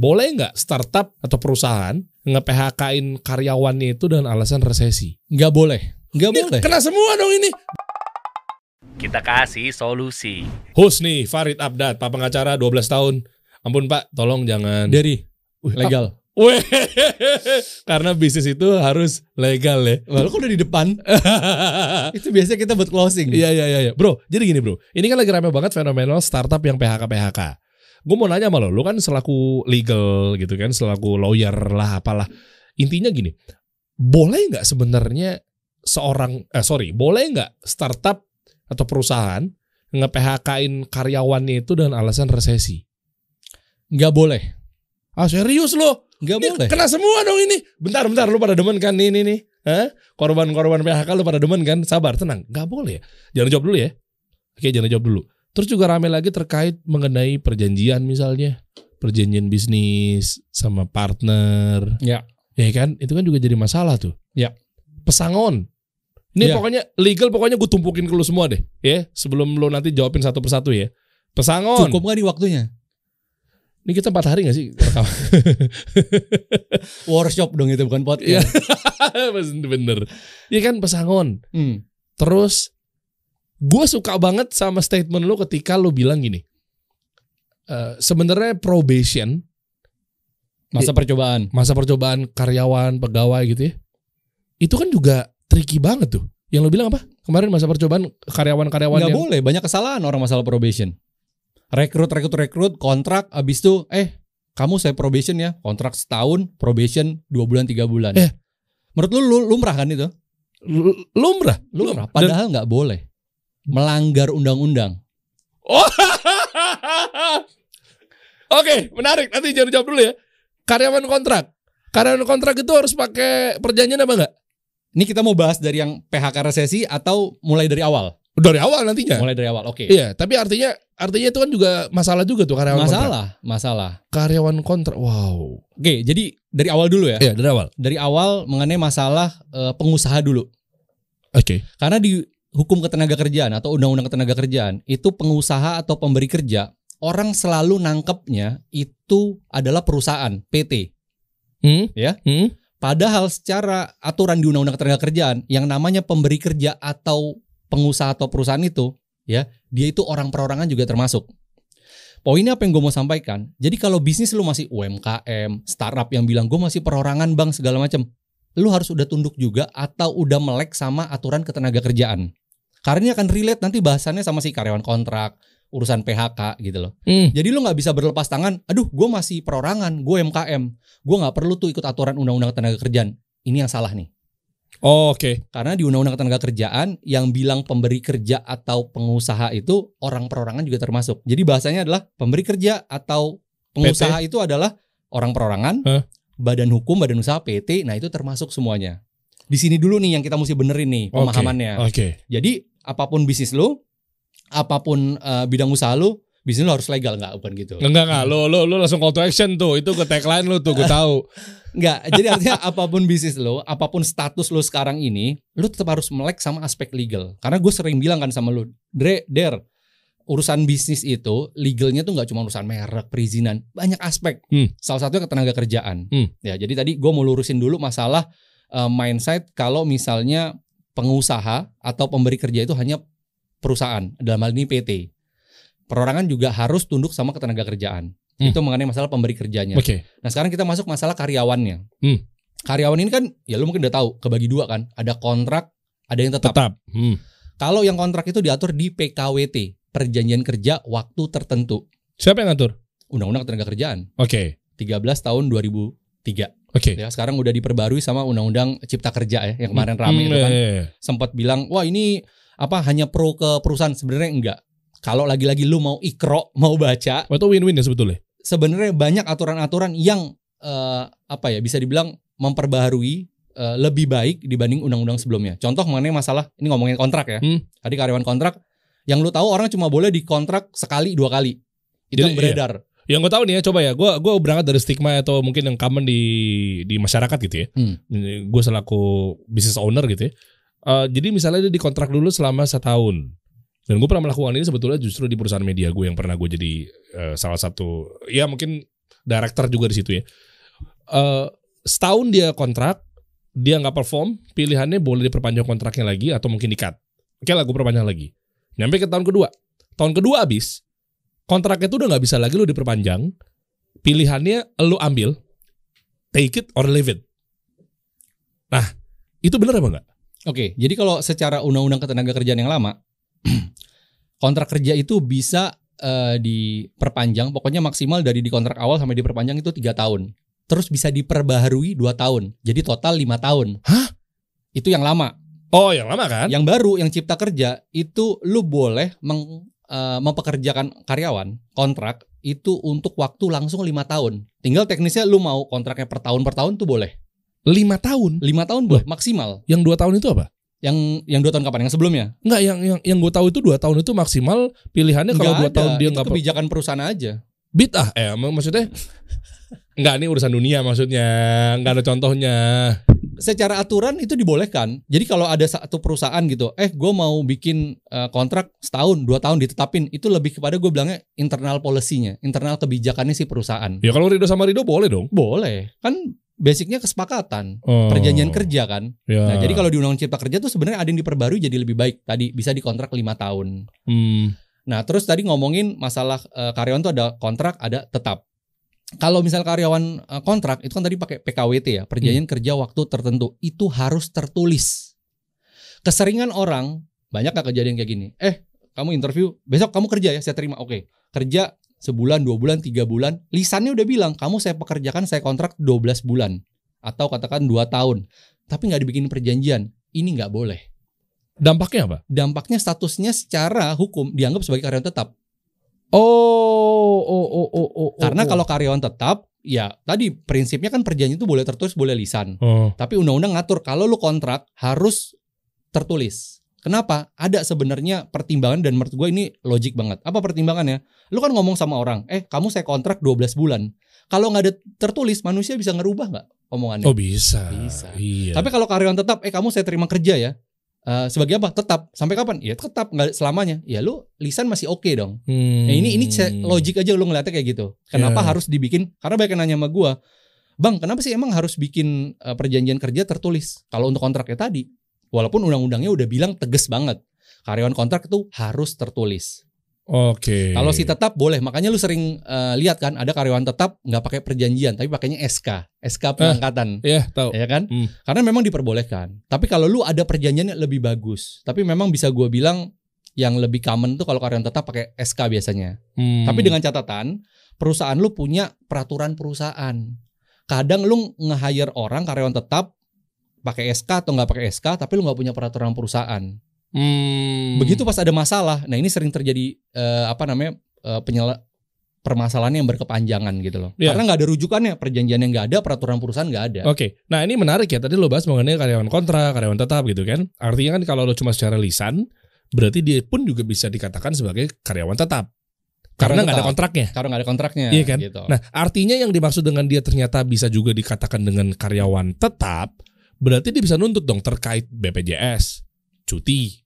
Boleh nggak startup atau perusahaan nge-PHK-in karyawannya itu dengan alasan resesi? Nggak boleh. Nggak Ini boleh. kena semua dong ini. Kita kasih solusi. Host nih, Farid Abdad, Pak Pengacara 12 tahun. Ampun Pak, tolong jangan. Dari Wih, legal. Weh, karena bisnis itu harus legal ya. Walau kok udah di depan. itu biasanya kita buat closing. Iya iya iya iya. Bro, jadi gini bro. Ini kan lagi rame banget fenomenal startup yang PHK PHK. Gue mau nanya sama lo, lo kan selaku legal gitu kan, selaku lawyer lah apalah. Intinya gini, boleh nggak sebenarnya seorang, eh sorry, boleh nggak startup atau perusahaan nge-PHK-in karyawannya itu dengan alasan resesi? Nggak boleh. Ah serius lo? Nggak Ini boleh. Kena semua dong ini. Bentar bentar, lo pada demen kan nih nih nih? Hah? Korban-korban PHK lo pada demen kan? Sabar, tenang. Nggak boleh ya. Jangan jawab dulu ya. Oke, jangan jawab dulu. Terus juga rame lagi terkait mengenai perjanjian misalnya. Perjanjian bisnis sama partner. Ya. Ya kan? Itu kan juga jadi masalah tuh. Ya. Pesangon. Ini Ya. pokoknya legal pokoknya gue tumpukin ke lu semua deh. Ya, sebelum lo nanti jawabin satu persatu ya. Pesangon. Cukup nggak di waktunya? Ini kita empat hari gak sih rekam? Workshop dong itu bukan Iya. podcast. Bener. Iya kan pesangon. Hmm. Terus gue suka banget sama statement lu ketika lu bilang gini. eh, sebenarnya probation Masa percobaan. masa percobaan karyawan pegawai gitu ya itu kan juga tricky banget tuh yang lu bilang apa kemarin masa percobaan karyawan-karyawan Nggak yang boleh. Banyak kesalahan orang masalah probation. Rekrut, rekrut, rekrut, kontrak, abis itu, eh, kamu saya probation ya, kontrak setahun, probation dua bulan, tiga bulan. Eh. Menurut lu, lu lumrah kan itu? Lumrah Lumrah. Padahal nggak boleh. Melanggar undang-undang. Oh. Oke, menarik. Nanti jangan jawab dulu ya. Karyawan kontrak. Karyawan kontrak itu harus pakai perjanjian apa enggak? Ini kita mau bahas dari yang PHK resesi atau mulai dari awal? Dari awal nantinya. Mulai dari awal, oke. Iya, tapi artinya artinya itu kan juga masalah juga tuh karyawan kontrak. Masalah, masalah. Karyawan kontrak. Wow. Oke, jadi dari awal dulu ya. Iya, dari awal. Dari awal mengenai masalah eh, pengusaha dulu. Oke. Karena di hukum ketenaga kerjaan atau undang-undang ketenaga kerjaan itu pengusaha atau pemberi kerja orang selalu nangkepnya itu adalah perusahaan PT. Hmm? Ya. Hmm? Padahal secara aturan di undang-undang ketenaga kerjaan yang namanya pemberi kerja atau pengusaha atau perusahaan itu ya dia itu orang perorangan juga termasuk. Poinnya apa yang gue mau sampaikan? Jadi kalau bisnis lu masih UMKM, startup yang bilang gue masih perorangan bang segala macam, lu harus udah tunduk juga atau udah melek sama aturan ketenaga kerjaan. Karena ini akan relate nanti bahasannya sama si karyawan kontrak, urusan PHK gitu loh. Hmm. Jadi lu nggak bisa berlepas tangan. Aduh, gue masih perorangan, gue MKM, gue nggak perlu tuh ikut aturan undang-undang tenaga kerjaan. Ini yang salah nih. Oh, Oke. Karena di undang-undang tenaga kerjaan yang bilang pemberi kerja atau pengusaha itu orang perorangan juga termasuk. Jadi bahasanya adalah pemberi kerja atau pengusaha itu adalah orang perorangan, Hah? badan hukum, badan usaha PT. Nah itu termasuk semuanya. Di sini dulu nih yang kita mesti benerin nih Oke. pemahamannya. Oke. Jadi apa pun bisnis lu, apa pun eh, bidang usaha lu, bisnis lu harus legal nggak bukan gitu? Enggak enggak, lo lo lo langsung call to action tuh. Itu ke tagline lu tuh, gue tahu. Nggak. Jadi artinya apa pun bisnis lu, apa pun status lu sekarang ini, lu tetap harus melek sama aspek legal. Karena gue sering bilang kan sama lu, Dre, Der, urusan bisnis itu legalnya tuh nggak cuma urusan merek, perizinan, banyak aspek. Hmm. Salah satunya ketenaga kerjaan. Hmm. Ya, jadi tadi gue mau lurusin dulu masalah eh, mindset kalau misalnya pengusaha atau pemberi kerja itu hanya perusahaan dalam hal ini PT. Perorangan juga harus tunduk sama ketenaga kerjaan. Hmm. Itu mengenai masalah pemberi kerjanya. Oke. Nah sekarang kita masuk masalah karyawannya. Hmm. Karyawan ini kan ya lu mungkin udah tahu kebagi dua kan. Ada kontrak, ada yang tetap. Tetap. Hmm. Kalau yang kontrak itu diatur di PKWT, Perjanjian Kerja Waktu Tertentu. Siapa yang ngatur? Undang-Undang Ketenaga Kerjaan Oke. 13 tahun 2003. Oke. Ya, sekarang udah diperbarui sama Undang-Undang Cipta Kerja ya yang kemarin rame Hmm, itu kan. iya, iya. Sempat bilang, "Wah, ini apa hanya pro ke perusahaan?" Sebenarnya enggak. Kalau lagi-lagi lu mau ikro, mau baca, Oh, itu win-win ya sebetulnya. sebenarnya banyak aturan-aturan yang eh, apa ya bisa dibilang memperbaharui eh, lebih baik dibanding undang-undang sebelumnya. Contoh mengenai masalah ini ngomongin kontrak ya. Hmm. Tadi karyawan kontrak yang lu tahu orang cuma boleh dikontrak sekali dua kali. Itu Jadi, yang beredar. Yang gue tahu nih ya, coba ya, gue gue berangkat dari stigma atau mungkin yang common di di masyarakat gitu ya. Hmm. Gue selaku business owner gitu ya. Eh, jadi misalnya dia dikontrak dulu selama setahun. Dan gue pernah melakukan ini sebetulnya justru di perusahaan media gue yang pernah gue jadi eh, salah satu, ya mungkin director juga di situ ya. Eh, setahun dia kontrak, dia nggak perform, pilihannya boleh diperpanjang kontraknya lagi atau mungkin di-cut. Oke lah, gue perpanjang lagi. Nyampe ke tahun kedua. Tahun kedua habis, kontraknya tuh udah nggak bisa lagi lu diperpanjang. Pilihannya lu ambil, take it or leave it. Nah, itu bener apa enggak? Oke, jadi kalau secara undang-undang ketenaga kerjaan yang lama, kontrak kerja itu bisa eh, diperpanjang, pokoknya maksimal dari di kontrak awal sampai diperpanjang itu tiga tahun. Terus bisa diperbaharui dua tahun, jadi total lima tahun. Hah? Itu yang lama. Oh, yang lama kan? Yang baru, yang cipta kerja itu lu boleh meng- eh, mempekerjakan karyawan kontrak itu untuk waktu langsung lima tahun. Tinggal teknisnya lu mau kontraknya per tahun per tahun tuh boleh. Lima tahun. Lima tahun boleh maksimal. Yang dua tahun itu apa? Yang yang dua tahun kapan? Yang sebelumnya? Enggak, yang yang yang gue tahu itu dua tahun itu maksimal pilihannya kalau dua tahun dia nggak kebijakan perusahaan aja. beat ah, eh mak- maksudnya enggak ini urusan dunia maksudnya nggak ada contohnya. Secara aturan itu dibolehkan. Jadi kalau ada satu perusahaan gitu, eh gue mau bikin eh, kontrak setahun, dua tahun ditetapin, itu lebih kepada gue bilangnya internal policy-nya, internal kebijakannya si perusahaan. Ya kalau Rido sama Rido boleh dong. Boleh, kan basicnya kesepakatan, Oh, perjanjian kerja kan. Ya. Nah, jadi kalau di Undang Cipta Kerja tuh sebenarnya ada yang diperbarui jadi lebih baik. Tadi bisa dikontrak lima tahun. Hmm, Nah, terus tadi ngomongin masalah eh, karyawan tuh ada kontrak, ada tetap. Kalau misal karyawan eh, kontrak itu kan tadi pakai PKWT ya, perjanjian kerja waktu tertentu. Itu harus tertulis. Keseringan orang banyak gak kejadian kayak gini. Eh, kamu interview, besok kamu kerja ya, saya terima. Oke, kerja sebulan, dua bulan, tiga bulan. Lisannya udah bilang, kamu saya pekerjakan, saya kontrak 12 bulan. Atau katakan dua tahun. Tapi nggak dibikin perjanjian. Ini nggak boleh dampaknya apa? dampaknya statusnya secara hukum dianggap sebagai karyawan tetap. Oh, oh, oh, oh, oh. Karena oh. kalau karyawan tetap, ya tadi prinsipnya kan perjanjian itu boleh tertulis, boleh lisan. oh. Tapi undang-undang ngatur kalau lu kontrak harus tertulis. Kenapa? Ada sebenarnya pertimbangan dan menurut gue ini logik banget. Apa pertimbangannya? Lu kan ngomong sama orang, eh kamu saya kontrak 12 bulan. Kalau nggak ada tertulis, manusia bisa ngerubah nggak omongannya? Oh bisa. Bisa. Iya. Tapi kalau karyawan tetap, eh kamu saya terima kerja ya. Eh, sebagai apa? Tetap. Sampai kapan? Ya tetap nggak selamanya. Ya lu lisan masih oke dong. Hmm. Nah, ini ini logik aja lu ngeliatnya kayak gitu. Kenapa Ya. harus dibikin? Karena banyak yang nanya sama gua, "Bang, kenapa sih emang harus bikin eh, perjanjian kerja tertulis kalau untuk kontraknya tadi?" Walaupun undang-undangnya udah bilang tegas banget. Karyawan kontrak itu harus tertulis. Oke. Kalau si tetap boleh. Makanya lu sering eh, lihat kan ada karyawan tetap nggak pakai perjanjian tapi pakainya SK, SK pengangkatan. ya tahu. Ya kan? Hmm. Karena memang diperbolehkan. Tapi kalau lu ada perjanjiannya lebih bagus. Tapi memang bisa gua bilang yang lebih common tuh kalau karyawan tetap pakai SK biasanya. Hmm. Tapi dengan catatan perusahaan lu punya peraturan perusahaan. Kadang lu nge-hire orang karyawan tetap pakai SK atau nggak pakai SK tapi lu nggak punya peraturan perusahaan. Hmm. Begitu pas ada masalah. Nah, ini sering terjadi eh, apa namanya? eh, penyela- permasalahan yang berkepanjangan gitu loh. Iya. Karena nggak ada rujukannya, perjanjian yang nggak ada, peraturan perusahaan nggak ada. Oke, nah ini menarik ya. Tadi lo bahas mengenai karyawan kontrak, karyawan tetap gitu kan. Artinya kan kalau lo cuma secara lisan, berarti dia pun juga bisa dikatakan sebagai karyawan tetap. Karena nggak ada kontraknya. Karena nggak ada kontraknya. Iya kan? Gitu. Nah, artinya yang dimaksud dengan dia ternyata bisa juga dikatakan dengan karyawan tetap, berarti dia bisa nuntut dong terkait BPJS, cuti,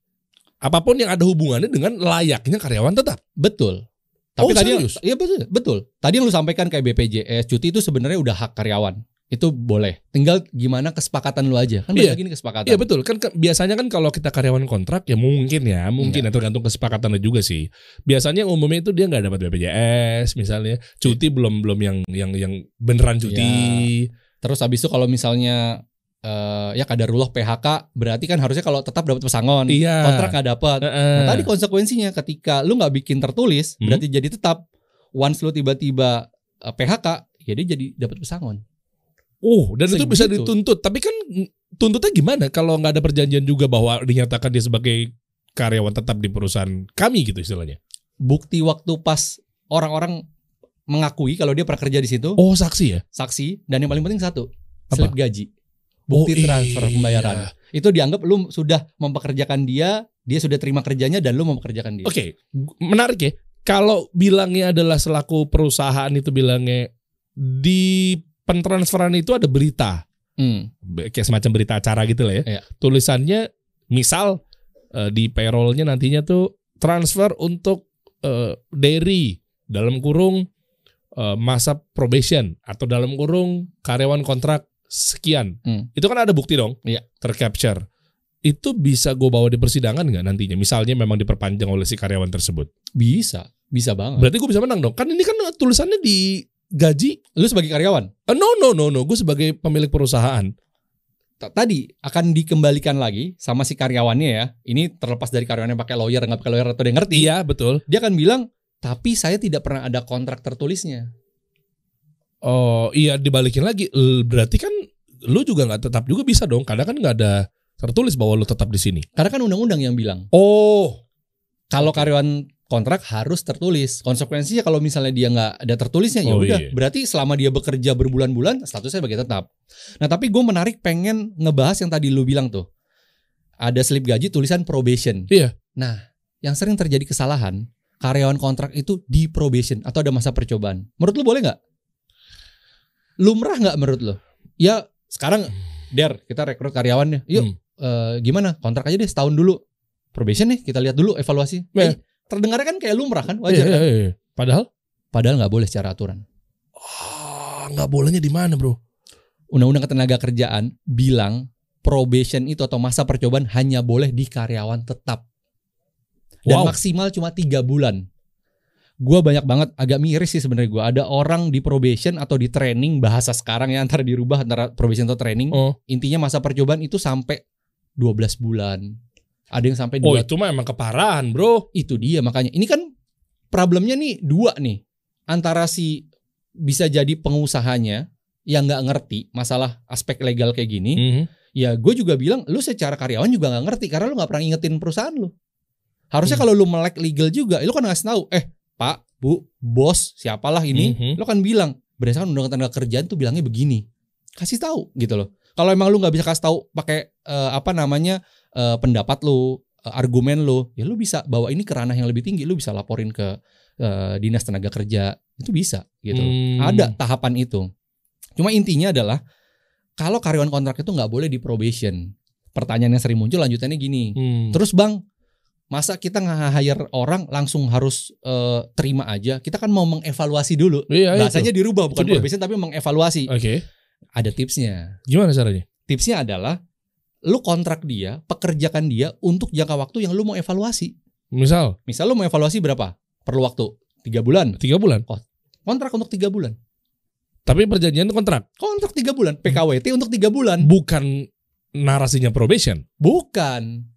apa pun yang ada hubungannya dengan layaknya karyawan tetap. Betul. Tapi Oh, tadi yang- serius? iya betul, betul. Tadi yang lu sampaikan kayak BPJS, cuti itu sebenarnya udah hak karyawan. Itu boleh. Tinggal gimana kesepakatan lu aja. Kan Iya. kesepakatan. Iya betul kan ke- biasanya kan kalau kita karyawan kontrak ya mungkin ya mungkin Iya. ya tergantung kesepakatannya juga sih. Biasanya umumnya itu dia nggak dapat BPJS misalnya cuti belum belum yang yang yang beneran cuti. Terus habis itu kalau misalnya eh, ya kadarullah PHK berarti kan harusnya kalau tetap dapat pesangon, Iya. kontrak nggak dapat. Heeh. Nah, tadi konsekuensinya ketika lu nggak bikin tertulis Hmm. berarti jadi tetap. Once lu tiba-tiba eh, PHK, ya dia jadi dapat pesangon. Oh dan itu bisa Segitu. dituntut. Tapi kan tuntutnya gimana kalau nggak ada perjanjian juga bahwa dinyatakan dia sebagai karyawan tetap di perusahaan kami gitu istilahnya. Bukti waktu pas orang-orang mengakui kalau dia pernah kerja di situ, Oh saksi ya. saksi dan yang paling penting satu, Apa? slip gaji. Bukti Oh, transfer iya. pembayaran. Itu dianggap lu sudah mempekerjakan dia, dia sudah terima kerjanya dan lu mempekerjakan dia. Oke, menarik ya. Kalau bilangnya adalah selaku perusahaan itu bilangnya di pentransferan itu ada berita, Hmm. kayak semacam berita acara gitu lah ya. Iya. Tulisannya misal eh, di payrollnya nantinya tuh transfer untuk eh, dairy dalam kurung eh, masa probation atau dalam kurung karyawan kontrak sekian. Hmm. Itu kan ada bukti dong. Iya. Tercapture. Itu bisa gue bawa di persidangan nggak nantinya? Misalnya memang diperpanjang oleh si karyawan tersebut. Bisa, bisa banget. Berarti gue bisa menang dong. Kan ini kan tulisannya di gaji. Lu sebagai karyawan Eh, no no no no. Gue sebagai pemilik perusahaan. tadi akan dikembalikan lagi sama si karyawannya ya. Ini terlepas dari karyawannya pakai lawyer nggak pakai lawyer atau dia ngerti. Iya betul. Dia akan bilang, tapi saya tidak pernah ada kontrak tertulisnya. Oh iya dibalikin lagi. Berarti kan lu juga nggak tetap juga bisa dong. Karena kan nggak ada tertulis bahwa lu tetap di sini. Karena kan undang-undang yang bilang Oh kalau karyawan kontrak harus tertulis. Konsekuensinya kalau misalnya dia nggak ada tertulisnya ya Oh, udah. iya. Berarti selama dia bekerja berbulan-bulan statusnya sebagai tetap. Nah tapi gue menarik pengen ngebahas yang tadi lu bilang tuh. Ada slip gaji tulisan probation. Iya. Nah yang sering terjadi kesalahan karyawan kontrak itu di probation atau ada masa percobaan. Menurut lu boleh nggak? Lumrah nggak menurut lu? Ya sekarang der kita rekrut karyawannya. Yuk Hmm. eh, gimana kontrak aja deh setahun dulu probation nih kita lihat dulu evaluasi. Iya. Eh, terdengarnya kan kayak lumrah kan wajar. iya, kan? iya. Padahal Padahal nggak boleh secara aturan. ah, nggak bolehnya di mana bro? Undang-undang ketenaga kerjaan bilang probation itu atau masa percobaan hanya boleh di karyawan tetap dan Wow. maksimal cuma tiga bulan. Gua banyak banget agak miris sih sebenarnya gua ada orang di probation atau di training bahasa sekarang ya antara dirubah antara probation atau training Oh, intinya masa percobaan itu sampai 12 bulan. Ada yang sampai oh dua itu mah emang keparahan bro. itu dia makanya ini kan problemnya nih dua nih antara si bisa jadi pengusahanya yang nggak ngerti masalah aspek legal kayak gini Mhm. ya gue juga bilang lu secara karyawan juga nggak ngerti karena lu nggak pernah ingetin perusahaan lu harusnya Hmm. kalau lu melek legal juga lu kan ngasih tahu eh pak bu bos siapalah ini Mhm. lu kan bilang berdasarkan undang undang tenaga kerjaan tuh bilangnya begini kasih tahu gitu loh kalau emang lu nggak bisa kasih tahu pakai eh, apa namanya eh, pendapat lu eh, argumen lu ya lu bisa bawa ini ke ranah yang lebih tinggi lu bisa laporin ke eh, dinas tenaga kerja itu bisa gitu. Hmm. ada tahapan itu cuma intinya adalah kalau karyawan kontrak itu nggak boleh di probation pertanyaan yang sering muncul lanjutannya gini Hmm. terus bang masa kita nge-hire orang langsung harus eh, terima aja? Kita kan mau mengevaluasi dulu. Iya, itu. bahasanya dirubah bukan probation tapi mengevaluasi. Oke. ada tipsnya. Gimana caranya? tipsnya adalah lu kontrak dia pekerjakan dia untuk jangka waktu yang lu mau evaluasi. Misal? Misal lu mau evaluasi berapa? Perlu waktu? Tiga bulan? Tiga bulan. kontrak untuk tiga bulan. Tapi perjanjian kontrak? Kontrak tiga bulan. PKWT untuk tiga bulan. Bukan narasinya probation. bukan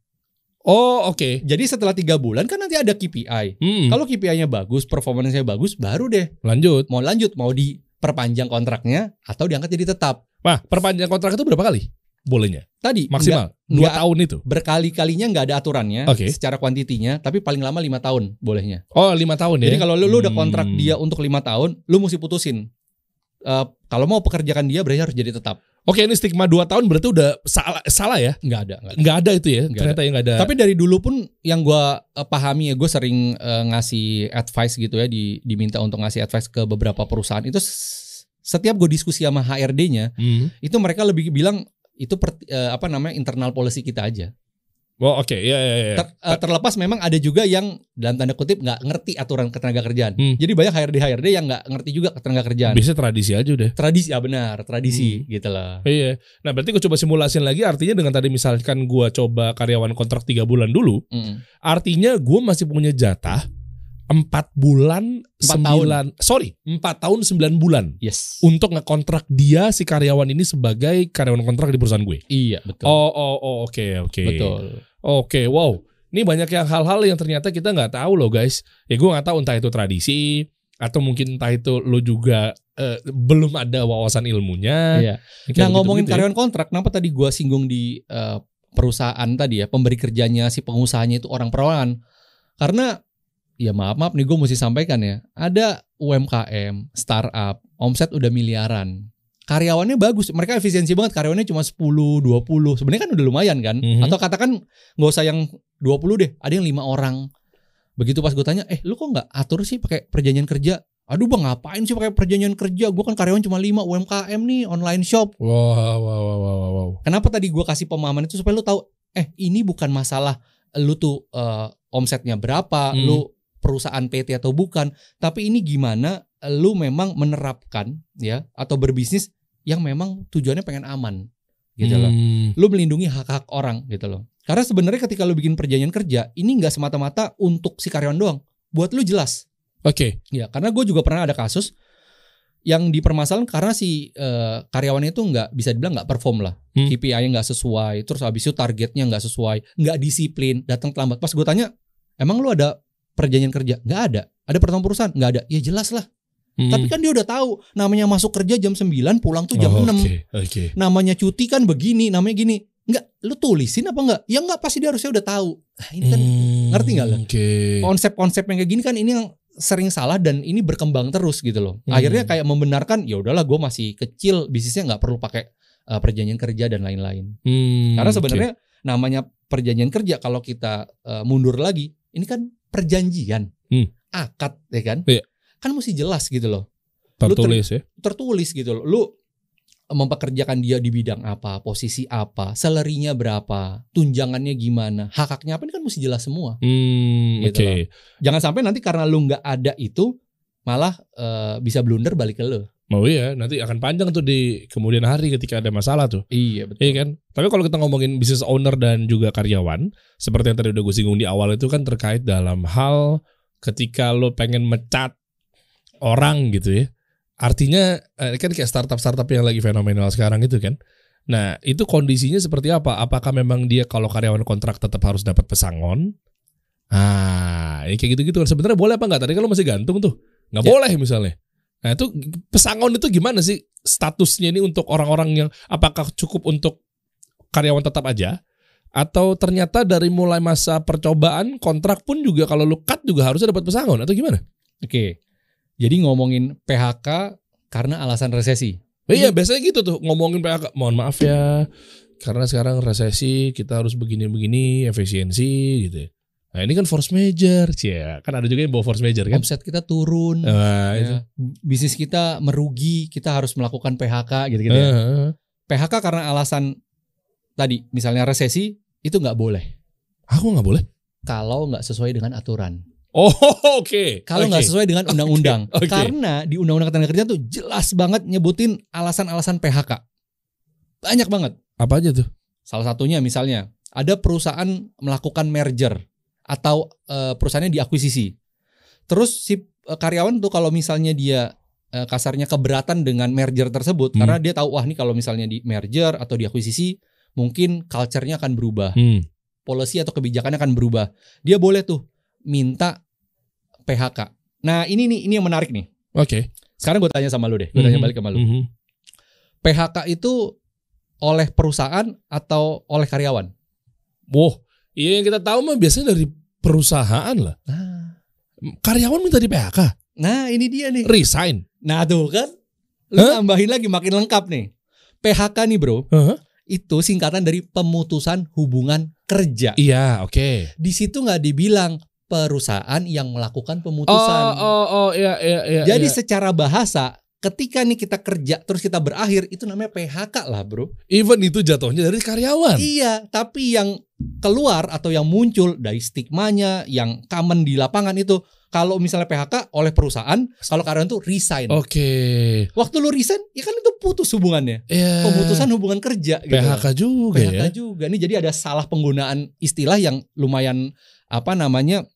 Oh oke. jadi setelah tiga bulan kan nanti ada KPI Hmm. kalau KPI-nya bagus performanya bagus baru deh Lanjut. mau lanjut mau diperpanjang kontraknya atau diangkat jadi tetap Wah perpanjang kontrak itu berapa kali? Bolehnya tadi maksimal dua tahun itu. berkali-kalinya nggak ada aturannya Oke. secara kuantitinya tapi paling lama lima tahun bolehnya Oh lima tahun ya. jadi kalau lu, lu udah kontrak Hmm. dia untuk lima tahun lu mesti putusin Eh, kalau mau pekerjakan dia berarti harus jadi tetap Oke ini stigma dua tahun berarti udah salah salah ya? nggak ada, nggak ada. Nggak ada itu ya? Nggak Ternyata yang nggak ada. tapi dari dulu pun yang gua eh, pahami ya gue sering eh, ngasih advice gitu ya di diminta untuk ngasih advice ke beberapa perusahaan itu setiap gue diskusi sama HRD-nya Hmm. itu mereka lebih bilang itu per- eh, apa namanya internal policy kita aja Oh oke ya ya ya. Ter- eh, terlepas memang ada juga yang dalam tanda kutip nggak ngerti aturan ketenaga kerjaan. Hmm. Jadi banyak HRD HRD yang nggak ngerti juga ketenaga kerjaan. Bisa tradisi aja udah. Tradisi ya benar, tradisi Hmm. gitu loh. Iya. Nah berarti gue coba simulasin lagi artinya dengan tadi misalkan gue coba karyawan kontrak tiga bulan dulu, Mm. artinya gue masih punya jatah empat bulan Empat sembilan, sorry empat tahun sembilan bulan Yes. untuk ngekontrak dia si karyawan ini sebagai karyawan kontrak di perusahaan gue. iya betul. Oh oh oh oke oke. Betul. Oke wow. Ini banyak yang hal-hal yang ternyata kita nggak tahu loh guys. Ya gue nggak tahu entah itu tradisi atau mungkin entah itu lo juga eh, belum ada wawasan ilmunya. Iya. Nah ngomongin begitu-begitu ya. karyawan kontrak, kenapa tadi gua singgung di eh, perusahaan tadi ya, pemberi kerjanya si pengusahanya itu orang perorangan. Karena ya maaf maaf nih gue mesti sampaikan ya, ada UMKM, startup, omset udah miliaran. Karyawannya bagus, mereka efisiensi banget, karyawannya cuma 10, 20. Sebenarnya kan udah lumayan kan? Mhm. Atau katakan nggak usah yang 20 deh, ada yang lima orang. Begitu pas gue tanya, eh lu kok nggak atur sih pakai perjanjian kerja? Aduh bang ngapain sih pakai perjanjian kerja? Gue kan karyawan cuma 5 UMKM nih online shop. Wow, wow, wow, wow, wow. Kenapa tadi gua kasih pemahaman itu supaya lu tahu eh ini bukan masalah lu tuh eh, omsetnya berapa, Hmm. lu perusahaan PT atau bukan, tapi ini gimana lu memang menerapkan ya atau berbisnis yang memang tujuannya pengen aman gitu loh. Hmm. Lu melindungi hak-hak orang gitu loh. Karena sebenarnya ketika lu bikin perjanjian kerja, ini nggak semata-mata untuk si karyawan doang. Buat lu jelas. Oke. Ya, karena gue juga pernah ada kasus yang dipermasalahan karena si eh, karyawannya itu nggak bisa dibilang nggak perform lah, Hmm. KPI-nya nggak sesuai, terus habis itu targetnya nggak sesuai, nggak disiplin, datang terlambat. Pas gue tanya, emang lu ada perjanjian kerja? Nggak ada. Ada pertemuan perusahaan? Nggak ada. Ya jelas lah. Hmm. Tapi kan dia udah tahu, namanya masuk kerja jam 9, pulang tuh jam Oh, 6. Oke, oke. Namanya cuti kan begini, namanya gini. Nggak, lu tulisin apa nggak? Ya nggak, pasti dia harusnya udah tahu. Nah, ini kan Hmm, ngerti nggak lo? Oke. konsep-konsep yang kayak gini kan ini yang sering salah dan ini berkembang terus gitu loh. Hmm. Akhirnya kayak membenarkan ya udahlah gue masih kecil bisnisnya nggak perlu pakai uh, perjanjian kerja dan lain-lain. Hmm, Karena sebenarnya namanya perjanjian kerja kalau kita uh, mundur lagi ini kan perjanjian, Hmm. akad ya kan? Iya. Kan mesti jelas gitu loh, lu ter- tertulis ya. tertulis gitu loh. Lu mempekerjakan dia di bidang apa, posisi apa, salary-nya berapa, tunjangannya gimana, hak-haknya apa ini kan mesti jelas semua. Hmm, Gitu oke. Jangan sampai nanti karena lu nggak ada itu malah eh, bisa blunder balik ke lu. Mau iya, nanti akan panjang tuh di kemudian hari ketika ada masalah tuh. Iya betul. Iya kan? Tapi kalau kita ngomongin business owner dan juga karyawan, seperti yang tadi udah gue singgung di awal itu kan terkait dalam hal ketika lo pengen mecat orang gitu ya. Artinya eh, kan kayak startup-startup yang lagi fenomenal sekarang itu kan. Nah, itu kondisinya seperti apa? Apakah memang dia kalau karyawan kontrak tetap harus dapat pesangon? Ah, ya kayak gitu-gitu kan. Sebenarnya boleh apa enggak? Tadi kan lo masih gantung tuh. Nggak Ya. boleh misalnya. Nah, itu pesangon itu gimana sih statusnya ini untuk orang-orang yang apakah cukup untuk karyawan tetap aja atau ternyata dari mulai masa percobaan kontrak pun juga kalau lu cut juga harusnya dapat pesangon atau gimana? Oke. Jadi ngomongin PHK karena alasan resesi. Iya biasanya gitu tuh ngomongin PHK. Mohon maaf ya karena sekarang resesi kita harus begini-begini efisiensi gitu. ya. Nah ini kan force major, cia kan ada juga yang bawa force major kan? Omset kita turun. Itu. ya. Bisnis kita merugi, kita harus melakukan PHK gitu-gitu ya. Heeh. PHK karena alasan tadi misalnya resesi itu nggak boleh Aku nggak boleh. kalau nggak sesuai dengan aturan. Oh oke. Kalau Oke. nggak sesuai dengan undang-undang. Oke, oke. Karena di undang-undang ketenaga kerjaan tuh jelas banget nyebutin alasan-alasan PHK. Banyak banget. apa aja tuh? Salah satunya misalnya ada perusahaan melakukan merger atau eh, perusahaannya diakuisisi. Terus si eh, karyawan tuh kalau misalnya dia eh, kasarnya keberatan dengan merger tersebut Hmm. karena dia tahu wah nih kalau misalnya di merger atau diakuisisi mungkin culture-nya akan berubah, Hmm. policy atau kebijakannya akan berubah. Dia boleh tuh minta PHK. Nah, ini nih ini yang menarik nih. Oke. Sekarang gue tanya sama lu deh, gue tanya Mhm. balik sama lu. Mhm. PHK itu oleh perusahaan atau oleh karyawan? Wah, iya yang kita tahu mah biasanya dari perusahaan lah. Nah, Karyawan minta di PHK, nah ini dia nih. resign. Nah tuh kan, lu Hah? tambahin lagi makin lengkap nih. PHK nih bro, Heeh. itu singkatan dari pemutusan hubungan kerja. Iya, oke. Di situ nggak dibilang perusahaan yang melakukan Oh, pemutusan. oh, oh, iya, iya, iya. Jadi iya. secara bahasa, ketika nih kita kerja terus kita berakhir, itu namanya PHK lah bro. even itu jatuhnya dari karyawan. Iya, tapi yang keluar atau yang muncul dari stigmanya, yang common di lapangan itu, kalau misalnya PHK oleh perusahaan, kalau karyawan tuh resign. Oke. Waktu lu resign, ya kan itu putus hubungannya. Iya. Pemutusan hubungan kerja gitu. PHK juga PHK ya. juga. Nih jadi ada salah penggunaan istilah yang lumayan apa namanya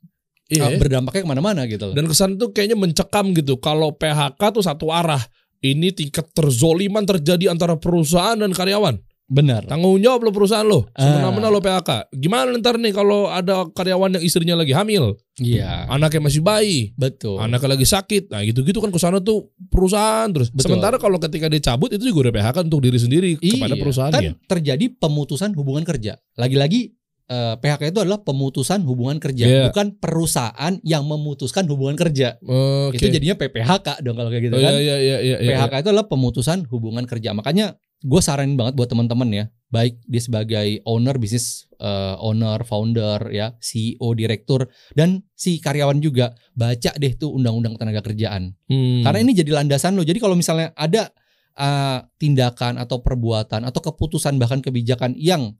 Iya. uh, berdampaknya ke mana-mana gitu loh. Dan kesan tuh kayaknya mencekam gitu. Kalau PHK tuh satu arah. Ini tingkat terzoliman terjadi antara perusahaan dan karyawan. Benar. Tanggung jawab lo perusahaan lo. Ah. Semena-mena lo PHK. Gimana ntar nih kalau ada karyawan yang istrinya lagi hamil, Iya, anaknya masih bayi, betul. anaknya lagi sakit. Nah, gitu-gitu kan ke sana tuh perusahaan terus. Betul. Sementara kalau ketika dia cabut itu juga udah PHK untuk diri sendiri kepada Iya, perusahaannya. Kan terjadi pemutusan hubungan kerja. Lagi-lagi eh, PHK itu adalah pemutusan hubungan kerja, Iya. bukan perusahaan yang memutuskan hubungan kerja. Oke. Itu jadinya PPHK dong kalau kayak gitu Oh, kan. iya, iya, iya, iya. PHK itu adalah pemutusan hubungan kerja. Makanya gue saranin banget buat teman-teman ya, baik dia sebagai owner bisnis, eh, owner, founder, ya, CEO, direktur, dan si karyawan juga baca deh tuh undang-undang tenaga kerjaan. Hmm. Karena ini jadi landasan lo. Jadi kalau misalnya ada eh, tindakan atau perbuatan atau keputusan bahkan kebijakan yang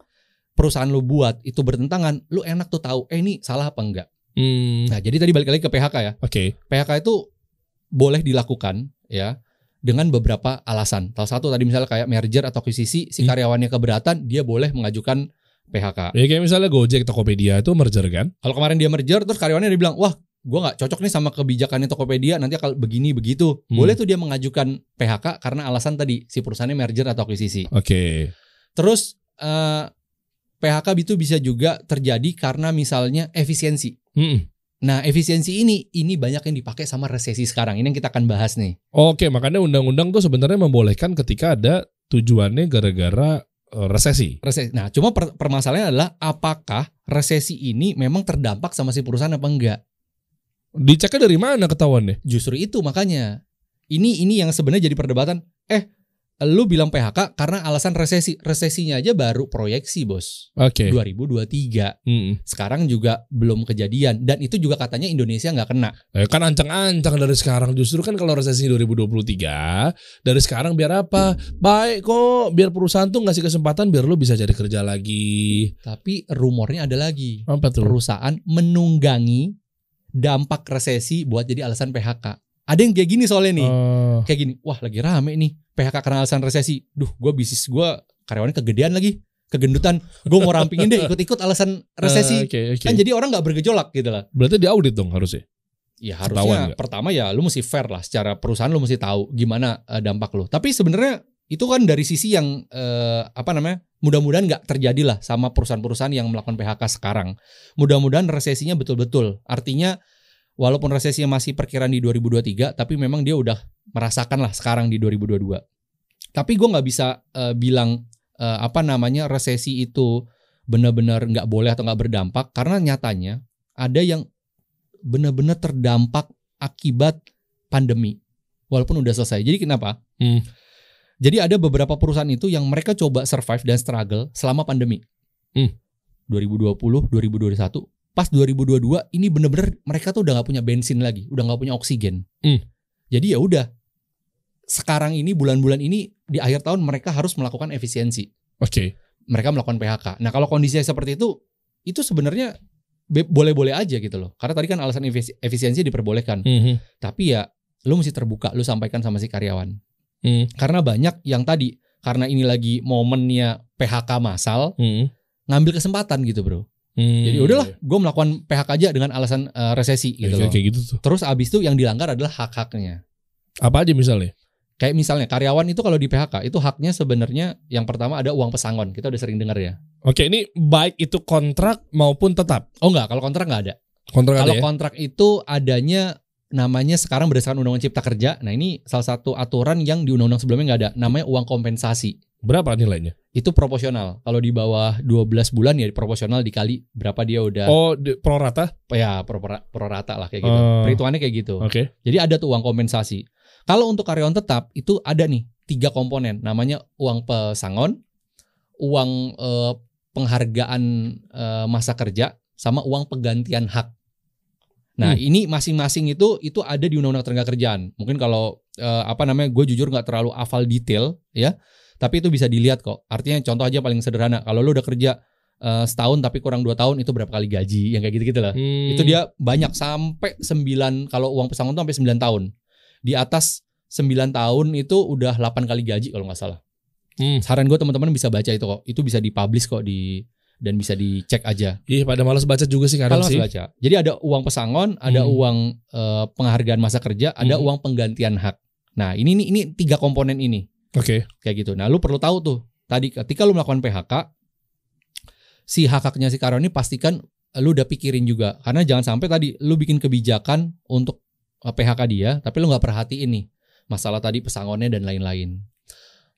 perusahaan lo buat itu bertentangan, lo enak tuh tahu, eh ini salah apa enggak. Hmm, Nah, jadi tadi balik lagi ke PHK ya. Oke. PHK itu boleh dilakukan ya dengan beberapa alasan. Salah satu tadi misalnya kayak merger atau akuisisi, si Hmm. karyawannya keberatan, dia boleh mengajukan PHK. Ya kayak misalnya Gojek, Tokopedia itu merger kan? Kalau kemarin dia merger, terus karyawannya dia bilang, wah, gua nggak cocok nih sama kebijakannya Tokopedia, nanti kalau begini begitu, Hmm. boleh tuh dia mengajukan PHK karena alasan tadi si perusahaannya merger atau akuisisi. Oke. Terus eh, PHK itu bisa juga terjadi karena misalnya efisiensi. Mm-mm. Nah, efisiensi ini ini banyak yang dipakai sama resesi sekarang. Ini yang kita akan bahas nih. Oke, makanya undang-undang tuh sebenarnya membolehkan ketika ada tujuannya gara-gara eh, resesi. Resesi. Nah, cuma per- permasalahannya adalah apakah resesi ini memang terdampak sama si perusahaan apa enggak? Diceknya dari mana ketahuannya? Justru itu makanya. Ini ini yang sebenarnya jadi perdebatan. Eh, lu bilang PHK karena alasan resesi. Resesinya aja baru proyeksi, Bos. Oke. 2023. Mm-mm. Sekarang juga belum kejadian dan itu juga katanya Indonesia nggak kena. Eh, kan ancang-ancang dari sekarang. Justru kan kalau resesi 2023 dari sekarang biar apa? Baik kok, biar perusahaan tuh ngasih kesempatan biar lu bisa cari kerja lagi. Tapi rumornya ada lagi. Apa tuh? Perusahaan menunggangi dampak resesi buat jadi alasan PHK. Ada yang kayak gini soalnya nih. Oh. Kayak gini, wah lagi rame nih PHK karena alasan resesi. Duh, gue bisnis gue karyawannya kegedean lagi, kegendutan. Gue mau rampingin deh ikut-ikut alasan resesi. Eh, Oke, oke. Kan jadi orang nggak bergejolak gitu lah. Berarti diaudit dong harusnya. Ya harusnya pertama ya lu mesti fair lah secara perusahaan lu mesti tahu gimana eh, dampak lu. Tapi sebenarnya itu kan dari sisi yang eh, apa namanya? Mudah-mudahan nggak terjadi lah sama perusahaan-perusahaan yang melakukan PHK sekarang. Mudah-mudahan resesinya betul-betul. Artinya walaupun resesinya masih perkiraan di 2023 tapi memang dia udah merasakan lah sekarang di 2022. Tapi gue nggak bisa eh, bilang eh, apa namanya resesi itu benar-benar nggak boleh atau nggak berdampak karena nyatanya ada yang benar-benar terdampak akibat pandemi walaupun udah selesai. Jadi kenapa? Hmm. Jadi ada beberapa perusahaan itu yang mereka coba survive dan struggle selama pandemi. Hmm. 2020, 2021, pas 2022 ini bener-bener mereka tuh udah nggak punya bensin lagi, udah nggak punya oksigen. Hmm. Jadi ya udah. Sekarang ini bulan-bulan ini di akhir tahun mereka harus melakukan efisiensi. Oke. Mereka melakukan PHK. Nah, kalau kondisinya seperti itu, itu sebenarnya be- boleh-boleh aja gitu loh. Karena tadi kan alasan efisi- efisiensi diperbolehkan. Mhm. Tapi ya lu mesti terbuka, lu sampaikan sama si karyawan. Hmm. Karena banyak yang tadi karena ini lagi momennya PHK massal, Hmm. ngambil kesempatan gitu, Bro. Hmm. Jadi udahlah, gue melakukan PHK aja dengan alasan eh, resesi Kayak, gitu loh. kayak gitu tuh. Terus abis itu yang dilanggar adalah hak-haknya. Apa aja misalnya? Kayak misalnya karyawan itu kalau di PHK itu haknya sebenarnya yang pertama ada uang pesangon. Kita udah sering dengar ya. Oke, ini baik itu kontrak maupun tetap. Oh enggak, kalau kontrak nggak ada. Kontrak Kalau ada ya? kontrak itu adanya namanya sekarang berdasarkan Undang-Undang Cipta Kerja. Nah ini salah satu aturan yang di undang-undang sebelumnya nggak ada. Namanya uang kompensasi. Berapa nilainya? Itu proporsional. Kalau di bawah 12 bulan ya proporsional dikali berapa dia udah. Oh, di- pro rata? Ya pro, pro rata lah kayak gitu. Oh. Perhitungannya kayak gitu. Oke. Jadi ada tuh uang kompensasi. Kalau untuk karyawan tetap itu ada nih tiga komponen. Namanya uang pesangon, uang eh, penghargaan eh, masa kerja, sama uang penggantian hak. Nah Hmm. ini masing-masing itu itu ada di Undang-Undang Tenaga Kerjaan. Mungkin kalau eh, apa namanya, gue jujur nggak terlalu hafal detail ya, tapi itu bisa dilihat kok. Artinya contoh aja paling sederhana. Kalau lu udah kerja eh, setahun tapi kurang dua tahun itu berapa kali gaji yang kayak gitu-gitu lah. Hmm. Itu dia banyak sampai 9 kalau uang pesangon tuh sampai 9 tahun. Di atas 9 tahun itu udah 8 kali gaji kalau nggak salah. Hmm. Saran gue teman-teman bisa baca itu kok. Itu bisa dipublish kok di dan bisa dicek aja. Ih, pada malas baca juga sih kadang sih. baca. Jadi ada uang pesangon, ada Hmm. uang eh, penghargaan masa kerja, ada Hmm. uang penggantian hak. Nah, ini ini, ini tiga komponen ini Oke. kayak gitu. Nah, lu perlu tahu tuh. Tadi ketika lu melakukan PHK, si hak-haknya si karyawan ini pastikan lu udah pikirin juga. Karena jangan sampai tadi lu bikin kebijakan untuk eh, PHK dia, tapi lu nggak perhatiin nih masalah tadi pesangonnya dan lain-lain.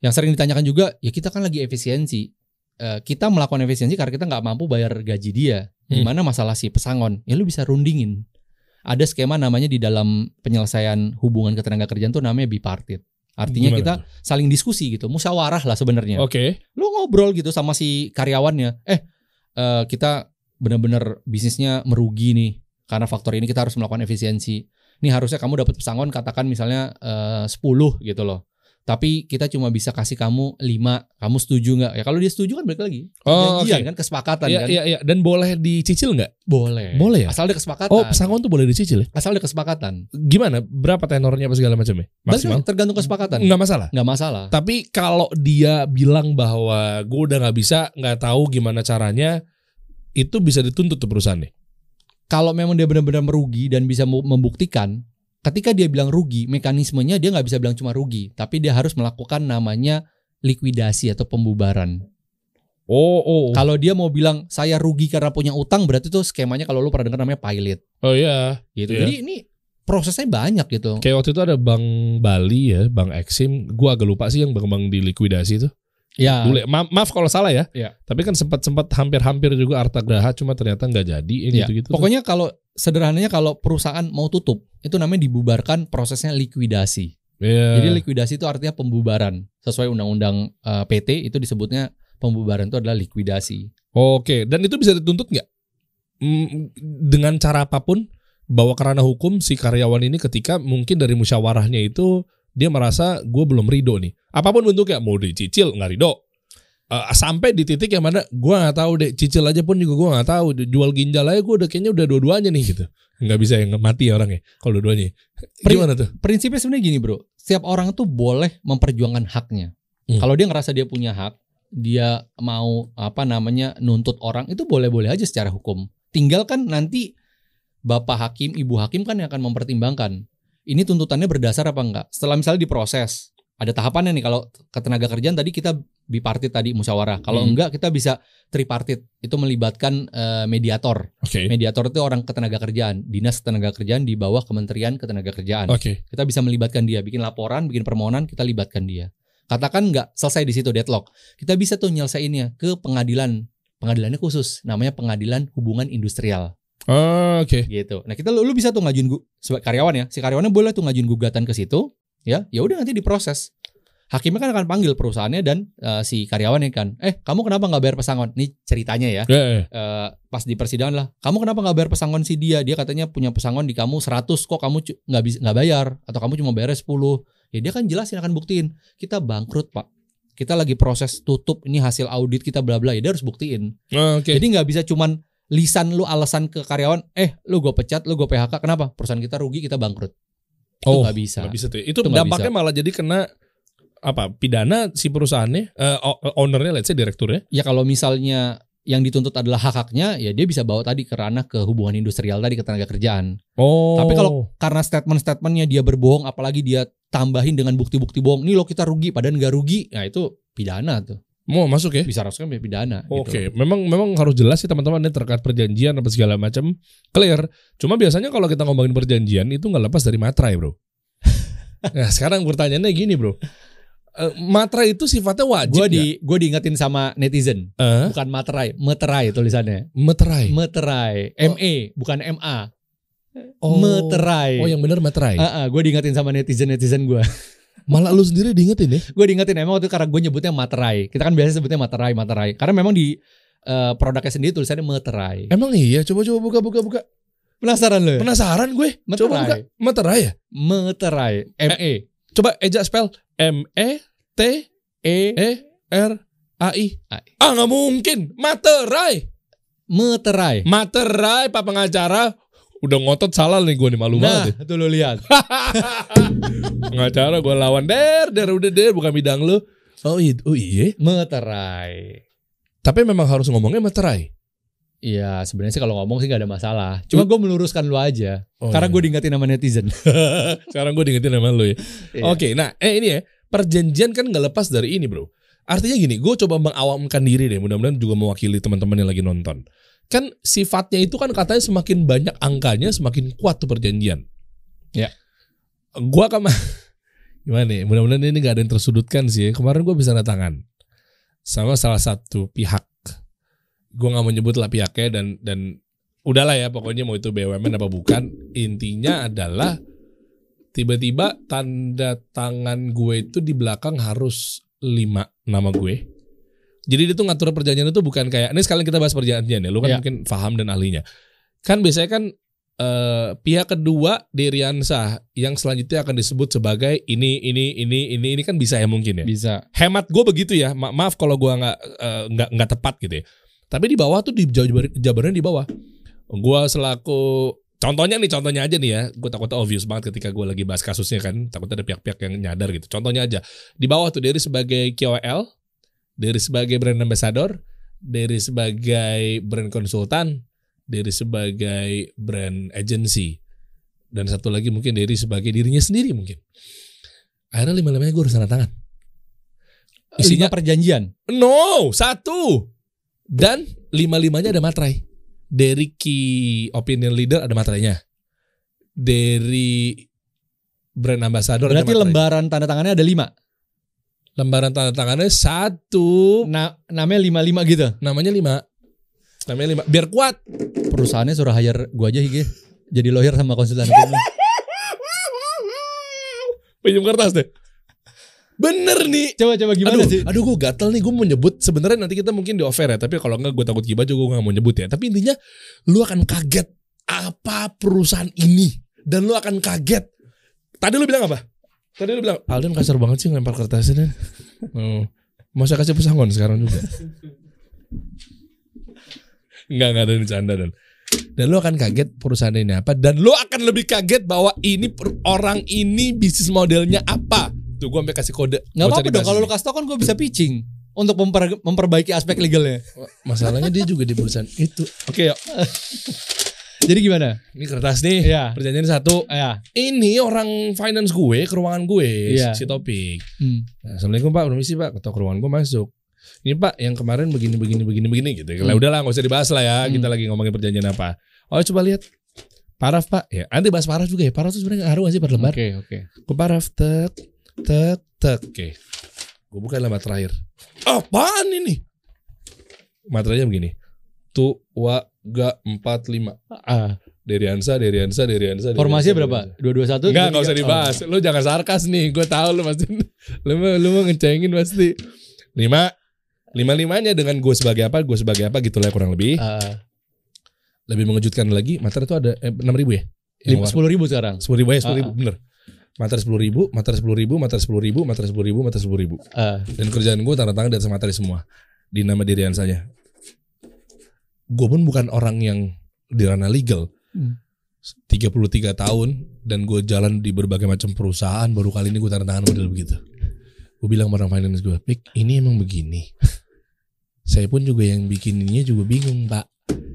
Yang sering ditanyakan juga, ya kita kan lagi efisiensi. Eh, kita melakukan efisiensi karena kita nggak mampu bayar gaji dia. Hmm. Gimana masalah si pesangon? Ya lu bisa rundingin. Ada skema namanya di dalam penyelesaian hubungan ketenaga kerjaan tuh namanya bipartit. Artinya Gimana kita saling diskusi gitu, musyawarah lah sebenarnya. Oke. Lu ngobrol gitu sama si karyawannya, eh eh, kita benar-benar bisnisnya merugi nih karena faktor ini kita harus melakukan efisiensi. Nih harusnya kamu dapat pesangon katakan misalnya eh, 10 gitu loh. Tapi kita cuma bisa kasih kamu 5, kamu setuju nggak? Ya kalau dia setuju kan balik lagi. Oh, Janjian oke. kan kesepakatan Iya, kan. iya, iya. Dan boleh dicicil nggak? Boleh. Boleh ya? Asal ada kesepakatan. Oh, pesangon tuh boleh dicicil ya? Asal ada kesepakatan. Gimana? Berapa tenornya apa segala macamnya? Maksimal? lagi, tergantung kesepakatan. Nggak masalah. Nggak masalah. Tapi kalau dia bilang bahwa gue udah nggak bisa, nggak tahu gimana caranya, itu bisa dituntut tuh perusahaannya. Kalau memang dia benar-benar merugi dan bisa membuktikan, ketika dia bilang rugi, mekanismenya dia nggak bisa bilang cuma rugi, tapi dia harus melakukan namanya likuidasi atau pembubaran. Oh, oh, Kalau dia mau bilang saya rugi karena punya utang, berarti tuh skemanya kalau lu pernah dengar namanya pilot oh iya. gitu. Iya. Jadi ini prosesnya banyak gitu. Kayak waktu itu ada Bank Bali ya, Bank Exim. Gue agak lupa sih yang bank-bank di likuidasi itu. Ya. Ya. Ma- maaf kalau salah ya. Iya. Tapi kan sempat sempat hampir-hampir juga Arta Graha, cuma ternyata nggak jadi. Ya, Ya, gitu-gitu. tuh. pokoknya kalau sederhananya kalau perusahaan mau tutup, itu namanya dibubarkan prosesnya likuidasi. Iya. Jadi likuidasi itu artinya pembubaran. Sesuai undang-undang eh, PT itu disebutnya pembubaran itu adalah likuidasi. Oke, dan itu bisa dituntut nggak? Mm, dengan cara apa pun, bawa ke ranah hukum si karyawan ini ketika mungkin dari musyawarahnya itu dia merasa gue belum ridho nih. Apa pun bentuknya, mau dicicil nggak ridho. Eh, sampai di titik yang mana gue nggak tahu deh, cicil aja pun juga gue nggak tahu. Jual ginjal aja gue udah kayaknya udah dua-duanya nih gitu. Nggak bisa yang mati ya orangnya kalau dua-duanya. Gimana tuh? Prinsipnya sebenarnya gini, Bro. Setiap orang tuh boleh memperjuangkan haknya. Hmm. Kalau dia ngerasa dia punya hak, dia mau apa namanya nuntut orang itu boleh-boleh aja secara hukum. Tinggal kan nanti bapak hakim, ibu hakim kan yang akan mempertimbangkan. Ini tuntutannya berdasar apa enggak? Setelah misalnya diproses, ada tahapannya nih kalau ketenaga kerjaan tadi kita bipartit tadi musyawarah. Kalau Hmm. enggak kita bisa tripartit. Itu melibatkan eh, mediator. Oke. Mediator itu orang ketenaga kerjaan, dinas ketenaga kerjaan di bawah Kementerian Ketenaga Kerjaan. Oke. Kita bisa melibatkan dia, bikin laporan, bikin permohonan, kita libatkan dia. Katakan nggak selesai di situ deadlock, kita bisa tuh nyelesainnya ke pengadilan. Pengadilannya khusus, namanya Pengadilan Hubungan Industrial Oh, Oke. gitu. Nah kita lu, lu bisa tuh ngajuin gu, sebagai karyawan ya, si karyawannya boleh tuh ngajuin gugatan ke situ, ya, ya udah nanti diproses. Hakimnya kan akan panggil perusahaannya dan eh, si karyawannya kan, eh kamu kenapa nggak bayar pesangon? Nih ceritanya ya, Ya, ya. eh, pas di persidangan lah, kamu kenapa nggak bayar pesangon si dia? Dia katanya punya pesangon di kamu 100 kok kamu nggak bisa nggak bayar atau kamu cuma bayar 10. Ya dia kan jelasin akan buktiin kita bangkrut pak. Kita lagi proses tutup ini hasil audit kita bla bla ya dia harus buktiin. Oh, Oke. Jadi nggak bisa cuman lisan lu alasan ke karyawan, eh lu gue pecat, lu gue PHK, kenapa? Perusahaan kita rugi, kita bangkrut. Itu Oh, nggak bisa. Nggak bisa tuh. Itu, Itu nggak dampaknya malah jadi kena apa? Pidana si perusahaannya, o- ownernya, let's say direkturnya. Ya kalau misalnya yang dituntut adalah hak-haknya, ya dia bisa bawa tadi ke ranah ke hubungan industrial tadi ke tenaga kerjaan. Oh. Tapi kalau karena statement-statementnya dia berbohong, apalagi dia tambahin dengan bukti-bukti bohong, nih lo kita rugi, padahal nggak rugi, nah itu pidana tuh, mau masuk ya? bisa rasanya pidana. Oke, Gitu. memang memang harus jelas sih teman-teman ini terkait perjanjian apa segala macam clear. Cuma biasanya kalau kita ngomongin perjanjian itu nggak lepas dari materai, bro. nah sekarang pertanyaannya gini, bro. Eh, materai itu sifatnya wajib Gue di gue diingetin sama netizen, Eh, bukan materai, meterai tulisannya, materai. meterai, Oh. me bukan ma, Oh. meterai. Oh, yang benar materai. gue diingetin sama netizen netizen gue. Malah lu sendiri diingetin ya? gue diingetin emang waktu itu karena gue nyebutnya materai. Kita kan biasa sebutnya materai, materai. Karena memang di eh, produknya sendiri tulisannya meterai. Emang iya? Coba coba buka buka buka. Penasaran lo? ya? Penasaran gue. Coba buka. Meterai. Materai ya? Meterai. M E Coba eja spell M E T E E R A I. A I. Ah nggak mungkin. Materai. Meterai. Materai Pak pengacara udah ngotot salah nih gue nih malu Nah, banget. tuh lo lihat. pengacara gue lawan der der udah der bukan bidang lu. Oh iya, oh iya. Meterai. Tapi memang harus ngomongnya materai. Iya, sebenarnya sih kalau ngomong sih gak ada masalah. Cuma gue meluruskan lu aja. Oh, karena iya. gue diingetin sama netizen. Sekarang gue diingetin sama lu ya. Iya. Oke, nah eh ini ya perjanjian kan nggak lepas dari ini bro. Artinya gini, gue coba mengawamkan diri deh, mudah-mudahan juga mewakili teman-teman yang lagi nonton. Kan sifatnya itu kan katanya semakin banyak angkanya semakin kuat tuh perjanjian. Ya. Gua kan gimana nih? Mudah-mudahan ini gak ada yang tersudutkan sih. ya. Kemarin gue bisa tangan sama salah satu pihak. Gue nggak mau nyebut lah pihaknya dan dan udahlah ya pokoknya mau itu BUMN apa bukan. Intinya adalah tiba-tiba tanda tangan gue itu di belakang harus lima nama gue. Jadi dia tuh ngatur perjanjian itu bukan kayak ini sekalian kita bahas perjanjian ya. Lu kan Iya. mungkin paham dan ahlinya. Kan biasanya kan eh, pihak kedua Deriansa yang selanjutnya akan disebut sebagai ini ini ini ini ini kan bisa ya mungkin ya. Bisa. Hemat gue begitu ya. Ma- maaf kalau gue nggak eh, nggak nggak tepat gitu ya. Tapi di bawah tuh di jabar jabarannya di bawah. Gue selaku contohnya nih contohnya aja nih ya. Gue takutnya obvious banget ketika gue lagi bahas kasusnya kan. Takutnya ada pihak-pihak yang nyadar gitu. Contohnya aja di bawah tuh dari sebagai KOL, dari sebagai brand ambassador, dari sebagai brand konsultan, dari sebagai brand agency, dan satu lagi mungkin dari sebagai dirinya sendiri mungkin. Akhirnya lima-limanya gue harus tanda tangan. Isinya Isinya perjanjian. no satu dan lima-limanya ada materai. Dari key opinion leader ada materainya. Dari brand ambassador Berarti lembaran tanda tangannya ada lima. Lembaran tanda tangannya satu. Nah, namanya lima lima gitu. namanya lima. Namanya lima. Biar kuat. Perusahaannya suruh hire gua aja Hige. Jadi lawyer sama konsultan hukum. pinjam kertas deh. Bener nih. Coba coba gimana aduh, sih? aduh gue gatel nih. Gue mau nyebut. Sebenarnya nanti kita mungkin di offer ya. Tapi kalau enggak gue takut gibah juga gue gak mau nyebut ya. Tapi intinya lu akan kaget apa perusahaan ini? Dan lu akan kaget. Tadi lu bilang apa tadi lu bilang Alden kasar banget sih ngelempar kertasnya oh. mau saya kasih pesangon sekarang juga Enggak, enggak ada bercanda dan dan lu akan kaget perusahaan ini apa dan lu akan lebih kaget bahwa ini per- orang ini bisnis modelnya apa tuh gue sampai kasih kode Nggak apa-apa dong kalau lu kasih tau kan gue bisa pitching untuk memper- memperbaiki aspek legalnya. Masalahnya dia juga di perusahaan itu. Oke, yuk. Jadi gimana? Ini kertas nih. Iya. Perjanjian satu. Ya. Ini orang finance gue ke ruangan gue Iya. si topik. Hmm. Nah, Assalamualaikum Pak, permisi Pak. Ketua ke ruangan gue masuk. Ini Pak, yang kemarin begini begini begini begini gitu. Lah Hmm. udahlah nggak usah dibahas lah ya. Hmm. Kita lagi ngomongin perjanjian apa. Oh coba lihat. Paraf Pak. Ya, nanti bahas paraf juga ya. Paraf tuh sebenarnya ngaruh sih per lembar? Oke oke. Ke paraf tek tek tek. Oke. Gue buka lembar terakhir. Apaan ini? Materinya begini. Tu wa ga empat lima. Ah, Deriansa, Deriansa, Deriansa. formasinya berapa? Deriansa. Dua dua satu. Enggak, enggak usah dibahas. Lu jangan sarkas nih. Gue tahu lu pasti. lu mau lu mau ngecengin pasti. Lima, lima limanya dengan gue sebagai apa, gue sebagai apa gitu lah kurang lebih. Lebih mengejutkan lagi, materi itu ada enam ribu ya? Sepuluh ribu sekarang. Sepuluh ribu ya, sepuluh ribu Ah, bener. Materi sepuluh ribu, materi sepuluh ribu, materi sepuluh ribu, materi sepuluh ribu, materi sepuluh ribu. Ah, Dan kerjaan gue tanda tangan atas materi semua di nama dirian saja. Gue pun bukan orang yang di ranah legal. Hmm. 33 tahun dan gue jalan di berbagai macam perusahaan baru kali ini gue tanda tangan model begitu. Gue bilang sama orang finance gue, Pik, ini emang begini. saya pun juga yang bikininnya juga bingung, Pak.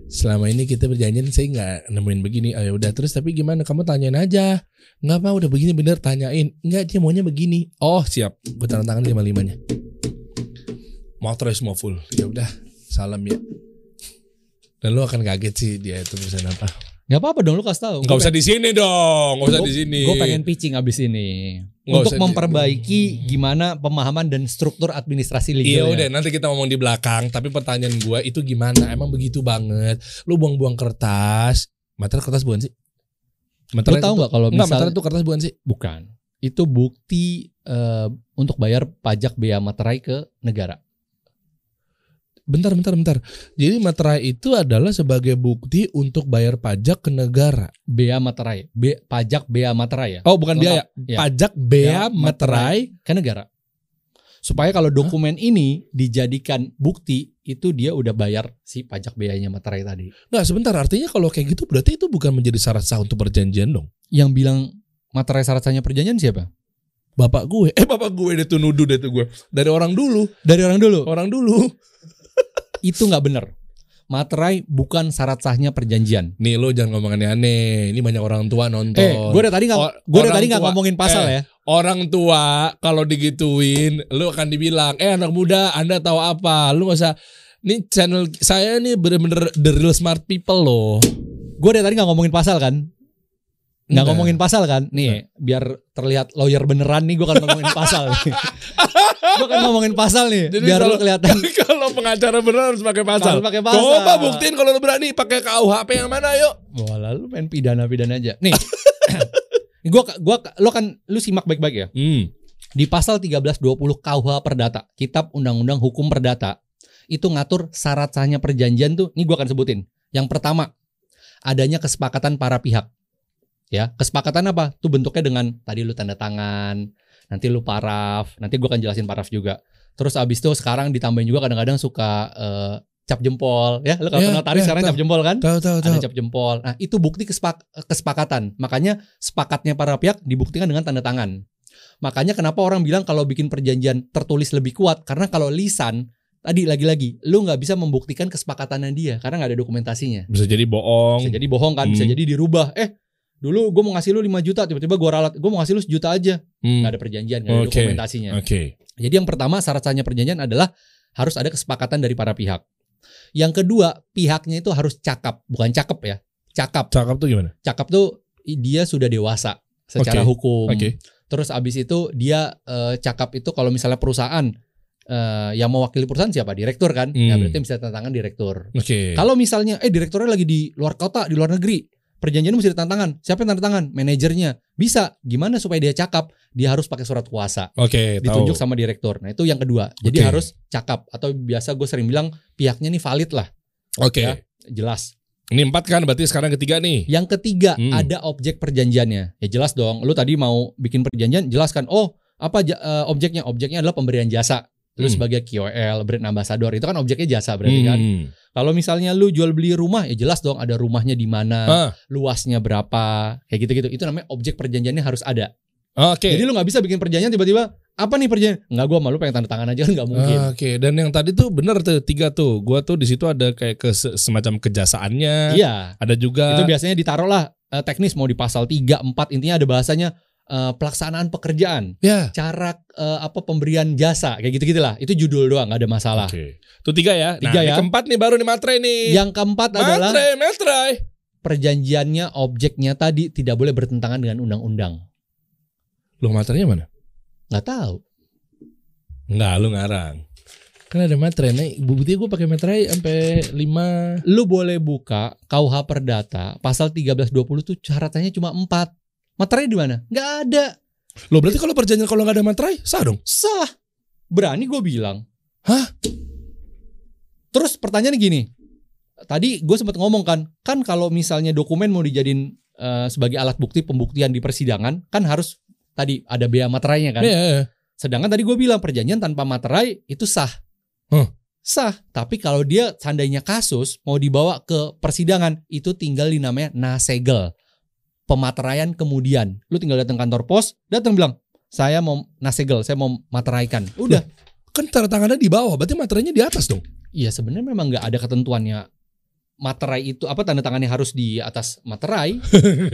Selama ini kita berjanjian saya nggak nemuin begini. Oh ya udah terus tapi gimana? Kamu tanyain aja. Nggak apa udah begini bener tanyain. Nggak dia maunya begini. Oh siap. Gue tanda tangan lima limanya. Motornya semua full. Ya udah salam ya. Dan lu akan kaget sih dia itu perusahaan apa. nggak apa-apa dong lu kasih tahu. Nggak usah di sini dong. Nggak usah di sini. Gue pengen pitching abis ini Nggak untuk memperbaiki gimana pemahaman dan struktur administrasi Iya legalnya. udah nanti kita ngomong di belakang. Tapi pertanyaan gue itu gimana? Emang begitu banget? Lu buang-buang kertas. Materai kertas bukan sih? Lu Materai tahu nggak kalau Enggak, misal materai itu kertas bukan sih? bukan itu bukti eh, untuk bayar pajak bea materai ke negara. Bentar, bentar, bentar. Jadi materai itu adalah sebagai bukti untuk bayar pajak ke negara. Bea materai, be, pajak bea materai ya Oh, bukan biaya. Ya. Pajak bea materai. ke negara. Supaya kalau dokumen ini dijadikan bukti itu dia udah bayar si pajak beanya materai tadi. Nggak, sebentar. Artinya kalau kayak gitu berarti itu bukan menjadi syarat sah untuk perjanjian dong. Yang bilang materai syarat sahnya perjanjian siapa? Bapak gue, eh bapak gue deh tuh nuduh deh tuh gue. Dari orang dulu, Dari orang dulu. orang dulu. Itu nggak benar. Materai bukan syarat sahnya perjanjian. Nih lo jangan ngomong aneh-aneh. Ini banyak orang tua nonton. Eh, gue dari tadi nggak, gue orang tadi nggak ngomongin pasal eh, ya. Orang tua kalau digituin, lu akan dibilang, eh anak muda, anda tahu apa? Lu gak usah. Ini channel saya nih bener-bener the real smart people loh. Gue dari tadi nggak ngomongin pasal kan. Nggak Enggak. ngomongin pasal kan. Nih, biar terlihat lawyer beneran nih gue akan ngomongin pasal nih. gue akan ngomongin pasal nih. Jadi biar kalau- lu kelihatan. kalau pengacara bener harus pakai pasal. Harus pakai pasal. Coba buktiin kalau lu berani pakai KUHP yang mana yuk. Wah, lalu main pidana-pidana aja. Nih. gua gua lo kan lu simak baik-baik ya. Hmm. Di pasal 1320 KUH Perdata, Kitab Undang-Undang Hukum Perdata, itu ngatur syarat sahnya perjanjian tuh, ini gua akan sebutin. Yang pertama, adanya kesepakatan para pihak. Ya, kesepakatan apa? Tuh bentuknya dengan tadi lu tanda tangan, nanti lu paraf, nanti gua akan jelasin paraf juga. Terus abis itu sekarang ditambahin juga kadang-kadang suka eh, cap jempol, ya. Lu kalau Ya, kenal tarik ya, sekarang tahu. cap jempol kan? Tahu tahu Ada cap jempol. Nah, itu bukti kesepak- kesepakatan. Makanya sepakatnya para pihak dibuktikan dengan tanda tangan. Makanya kenapa orang bilang kalau bikin perjanjian tertulis lebih kuat karena kalau lisan tadi lagi-lagi lu nggak bisa membuktikan kesepakatannya dia karena nggak ada dokumentasinya. Bisa jadi bohong. Bisa jadi bohong kan, bisa Hmm. jadi dirubah. Eh, dulu gue mau ngasih lu 5 juta, tiba-tiba gue ralat, gue mau ngasih lu sejuta aja. Hmm. Nggak ada perjanjian, nggak ada Oke. dokumentasinya. Oke. Jadi yang pertama syarat sahnya perjanjian adalah harus ada kesepakatan dari para pihak. Yang kedua, pihaknya itu harus cakap, bukan cakep ya. Cakap. Cakap tuh gimana? Cakap tuh dia sudah dewasa secara Oke. hukum. Oke. Terus abis itu dia eh, cakap itu kalau misalnya perusahaan eh, yang mewakili perusahaan siapa? Direktur kan? Ya Hmm. berarti bisa tanda tangan direktur. Oke. Kalau misalnya eh direkturnya lagi di luar kota, di luar negeri, perjanjiannya mesti tanda tangan. Siapa yang tanda tangan? Manajernya. Bisa. Gimana supaya dia cakap? Dia harus pakai surat kuasa Oke, ditunjuk tahu. sama direktur. Nah, itu yang kedua. Jadi Oke. harus cakap atau biasa gue sering bilang pihaknya nih valid lah, Oke. ya. jelas. Ini empat kan berarti sekarang ketiga nih. Yang ketiga Hmm. ada objek perjanjiannya. Ya jelas dong. Lu tadi mau bikin perjanjian, jelaskan. Oh, apa eh, objeknya? Objeknya adalah pemberian jasa. Lu Hmm. sebagai KOL, brand ambassador itu kan objeknya jasa berarti kan. Hmm. Kalau misalnya lu jual beli rumah, ya jelas dong ada rumahnya di mana, Ah, luasnya berapa, kayak gitu-gitu. Itu namanya objek perjanjiannya harus ada. Oke. Jadi lu nggak bisa bikin perjanjian tiba-tiba apa nih perjanjian? Nggak gua malu pengen tanda tangan aja kan nggak mungkin. Oke, dan yang tadi tuh bener tuh tiga tuh. Gua tuh di situ ada kayak ke semacam kejasaannya. Iya. Ada juga itu biasanya ditaruh lah eh, teknis mau di pasal 3, 4 intinya ada bahasanya eh, pelaksanaan pekerjaan, ya. cara eh, apa pemberian jasa kayak gitu gitulah. Itu judul doang nggak ada masalah. Oke. Itu tiga ya. Tiga nah, ya. Yang keempat nih baru nih materai nih. Yang keempat adalah materai, materai. perjanjiannya objeknya tadi tidak boleh bertentangan dengan undang-undang. Loh materainya mana? Nggak tahu. Enggak, lu ngarang. Kan ada materai nih. Buktinya gue pakai materai sampai 5 Lu boleh buka KUH Perdata pasal 1320 tuh syaratnya cuma 4. Materai di mana? Nggak ada. Loh berarti kalau perjanjian kalau nggak ada materai sah dong? Sah. Berani gue bilang. Hah? Terus pertanyaannya gini. Tadi gue sempat ngomong kan, kan kalau misalnya dokumen mau dijadiin eh, sebagai alat bukti pembuktian di persidangan, kan harus tadi ada bea materainya kan. Iya. iya. Sedangkan tadi gue bilang perjanjian tanpa materai itu sah. Huh. Sah. Tapi kalau dia seandainya kasus mau dibawa ke persidangan, itu tinggal dinamanya nasegel. Pemateraian kemudian. Lu tinggal datang kantor pos, datang bilang, saya mau nasegel, saya mau materaikan. Udah. Kan tanda tangannya di bawah, berarti materainya di atas dong. Iya sebenarnya memang nggak ada ketentuannya materai itu apa tanda tangannya harus di atas materai.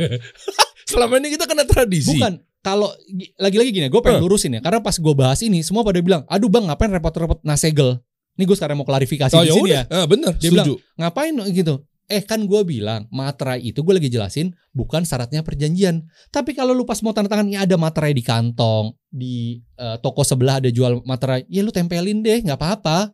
Selama ini kita kena tradisi. Bukan. Kalau gi- lagi-lagi gini, gue pengen lurusin ya. Karena pas gue bahas ini, semua pada bilang, aduh bang, ngapain repot-repot nasegel? Ini gue sekarang mau klarifikasi Oh di ya sini ya. ah, bener, Dia setuju. Ngapain gitu? Eh kan gue bilang materai itu gue lagi jelasin bukan syaratnya perjanjian. Tapi kalau lu pas mau tanda tangan ya ada materai di kantong, di eh, toko sebelah ada jual materai, ya lu tempelin deh, nggak apa-apa.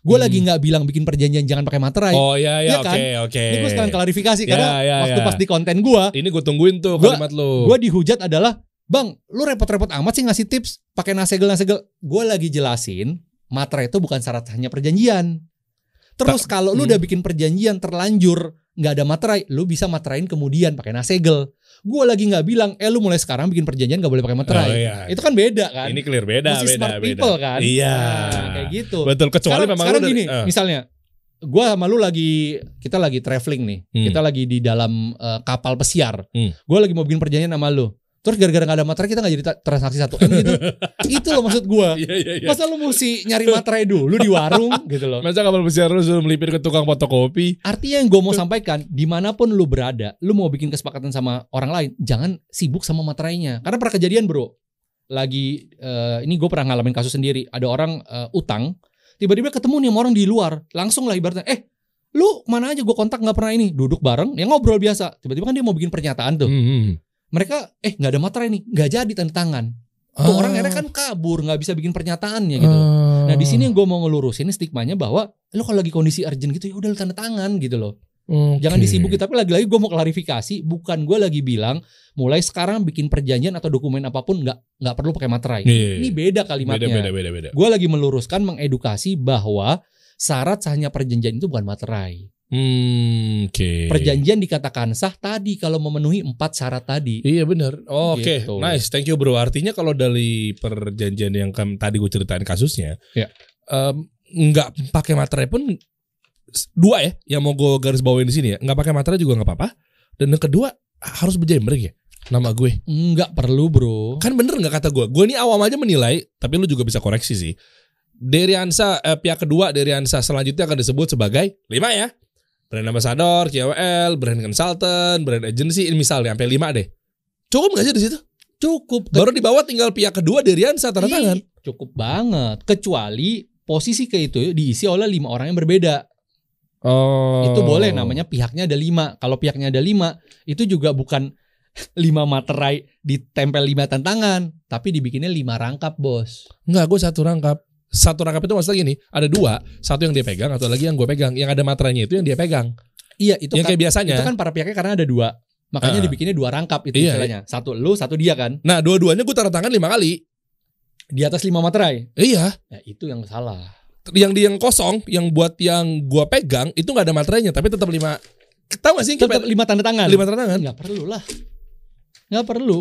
Gue Hmm. lagi nggak bilang bikin perjanjian jangan pakai materai. Oh ya Iya ya, kan? oke oke. Ini gue sekarang klarifikasi Ya, karena ya, waktu ya. pas di konten gue, Ini gue tungguin tuh Gua- kalimat lu. gue dihujat adalah bang, lu repot-repot amat sih ngasih tips pakai nasegel nasegel. Gue lagi jelasin materai itu bukan syarat hanya perjanjian. Terus kalau lu hmm. udah bikin perjanjian terlanjur nggak ada materai, lu bisa materain kemudian pakai nasegel. Gue lagi nggak bilang, eh lu mulai sekarang bikin perjanjian nggak boleh pakai materai. Oh, iya. Itu kan beda kan. Ini clear beda, Mesti beda, smart beda. people kan. Iya. Nah, kayak gitu. Betul, kecuali sekarang, memang sekarang lu dari- gini, ah. misalnya gua sama lu lagi kita lagi traveling nih, Hmm. kita lagi di dalam eh, kapal pesiar. Hmm. Gua lagi mau bikin perjanjian sama lu. Terus gara-gara gak ada materai kita gak jadi transaksi satu M gitu. Itu loh maksud gua. Iya, iya, iya. Masa lu mesti nyari materai dulu di warung gitu loh. Masa kapal pesiar lu suruh melipir ke tukang fotokopi? Artinya yang gue mau sampaikan, di mana pun lu berada, lu mau bikin kesepakatan sama orang lain, jangan sibuk sama materainya. Karena pernah kejadian bro, lagi eh, ini gue pernah ngalamin kasus sendiri. Ada orang eh, utang, tiba-tiba ketemu nih sama orang di luar, langsung lah ibaratnya, eh lu mana aja gue kontak nggak pernah ini, duduk bareng, ya ngobrol biasa. Tiba-tiba kan dia mau bikin pernyataan tuh. Hmm. Mereka eh nggak ada materai nih, nggak jadi tanda tangan. Tuh Ah. orang akhirnya kan kabur, nggak bisa bikin pernyataannya gitu. Ah. Nah di sini yang gue mau ngelurusin stigmanya bahwa lu kalau lagi kondisi urgent gitu ya udah tanda tangan gitu loh. Oke. Jangan disibukin tapi lagi-lagi gue mau klarifikasi bukan gue lagi bilang mulai sekarang bikin perjanjian atau dokumen apa pun nggak nggak perlu pakai materai. Iya, iya, Ini iya. beda beda kalimatnya. beda beda beda. Gue lagi meluruskan mengedukasi bahwa syarat sahnya perjanjian itu bukan materai. Hmm, oke. Perjanjian dikatakan sah tadi kalau memenuhi empat syarat tadi. Iya benar. Oh, Oke, Gitu. nice. Thank you bro. Artinya kalau dari perjanjian yang tadi gue ceritain kasusnya, Ya. em, nggak pakai materai pun dua ya, yang mau gue garis bawain di sini ya, nggak pakai materai juga nggak apa-apa. Dan yang kedua harus berjembreng ya, nama gue. Enggak perlu bro. Kan bener nggak kata gue? Gue ini awam aja menilai, tapi lu juga bisa koreksi sih. Deriansa eh, pihak kedua Deriansa selanjutnya akan disebut sebagai lima ya. Brand ambassador, KOL, brand consultant, brand agency, ini misalnya sampai lima deh. Cukup nggak sih di situ? Cukup. Baru di bawah tinggal pihak kedua Deriansa tanda tangan. Ih, Cukup banget. Kecuali posisi ke itu diisi oleh lima orang yang berbeda. Oh. Itu boleh namanya pihaknya ada lima. Kalau pihaknya ada lima, itu juga bukan lima materai ditempel lima tantangan, tapi dibikinnya lima rangkap bos. Enggak, gue satu rangkap. Satu rangkap itu maksudnya gini, ada dua, satu yang dia pegang, atau lagi yang gue pegang. Yang ada materainya itu yang dia pegang. Iya itu yang kan, kayak biasanya. itu kan para pihaknya karena ada dua. Makanya Ah. dibikinnya dua rangkap itu Iya, istilahnya. Satu lu, satu dia kan. Nah, dua-duanya gue tanda tangan lima kali. Di atas lima materai. Iya. Ya itu yang salah. Yang di yang kosong, yang buat yang gue pegang, itu nggak ada materainya, tapi tetap lima. Tahu gak sih? Tetap lima tanda tangan. lima tanda tangan. Nggak perlu lah. Nggak perlu.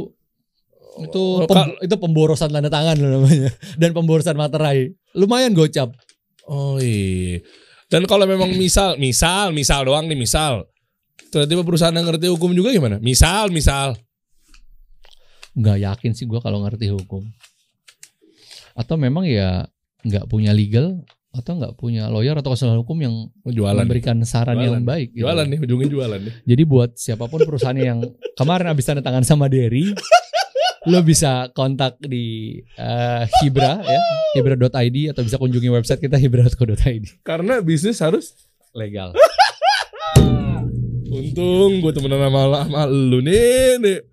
Itu Oh, pem- itu pemborosan tanda tangan loh namanya dan pemborosan materai. Lumayan gocap. Oh iya. Dan kalau memang misal, misal, misal doang nih, misal. Tiba-tiba perusahaan yang ngerti hukum juga gimana? Misal, misal. Nggak yakin sih gua kalau ngerti hukum. Atau memang ya nggak punya legal atau nggak punya lawyer atau konsultan hukum yang Oh, jualan. nih. memberikan saran Jualan. yang baik. gitu. Jualan nih, ujungnya jualan nih. Jadi buat siapa pun perusahaan yang kemarin habis tanda tangan sama Derry, lo bisa kontak di eh, Hibra ya, hibra.id atau bisa kunjungi website kita hibra.co.id. Karena bisnis harus Legal. Untung gue temenan sama, sama lu nih, nih.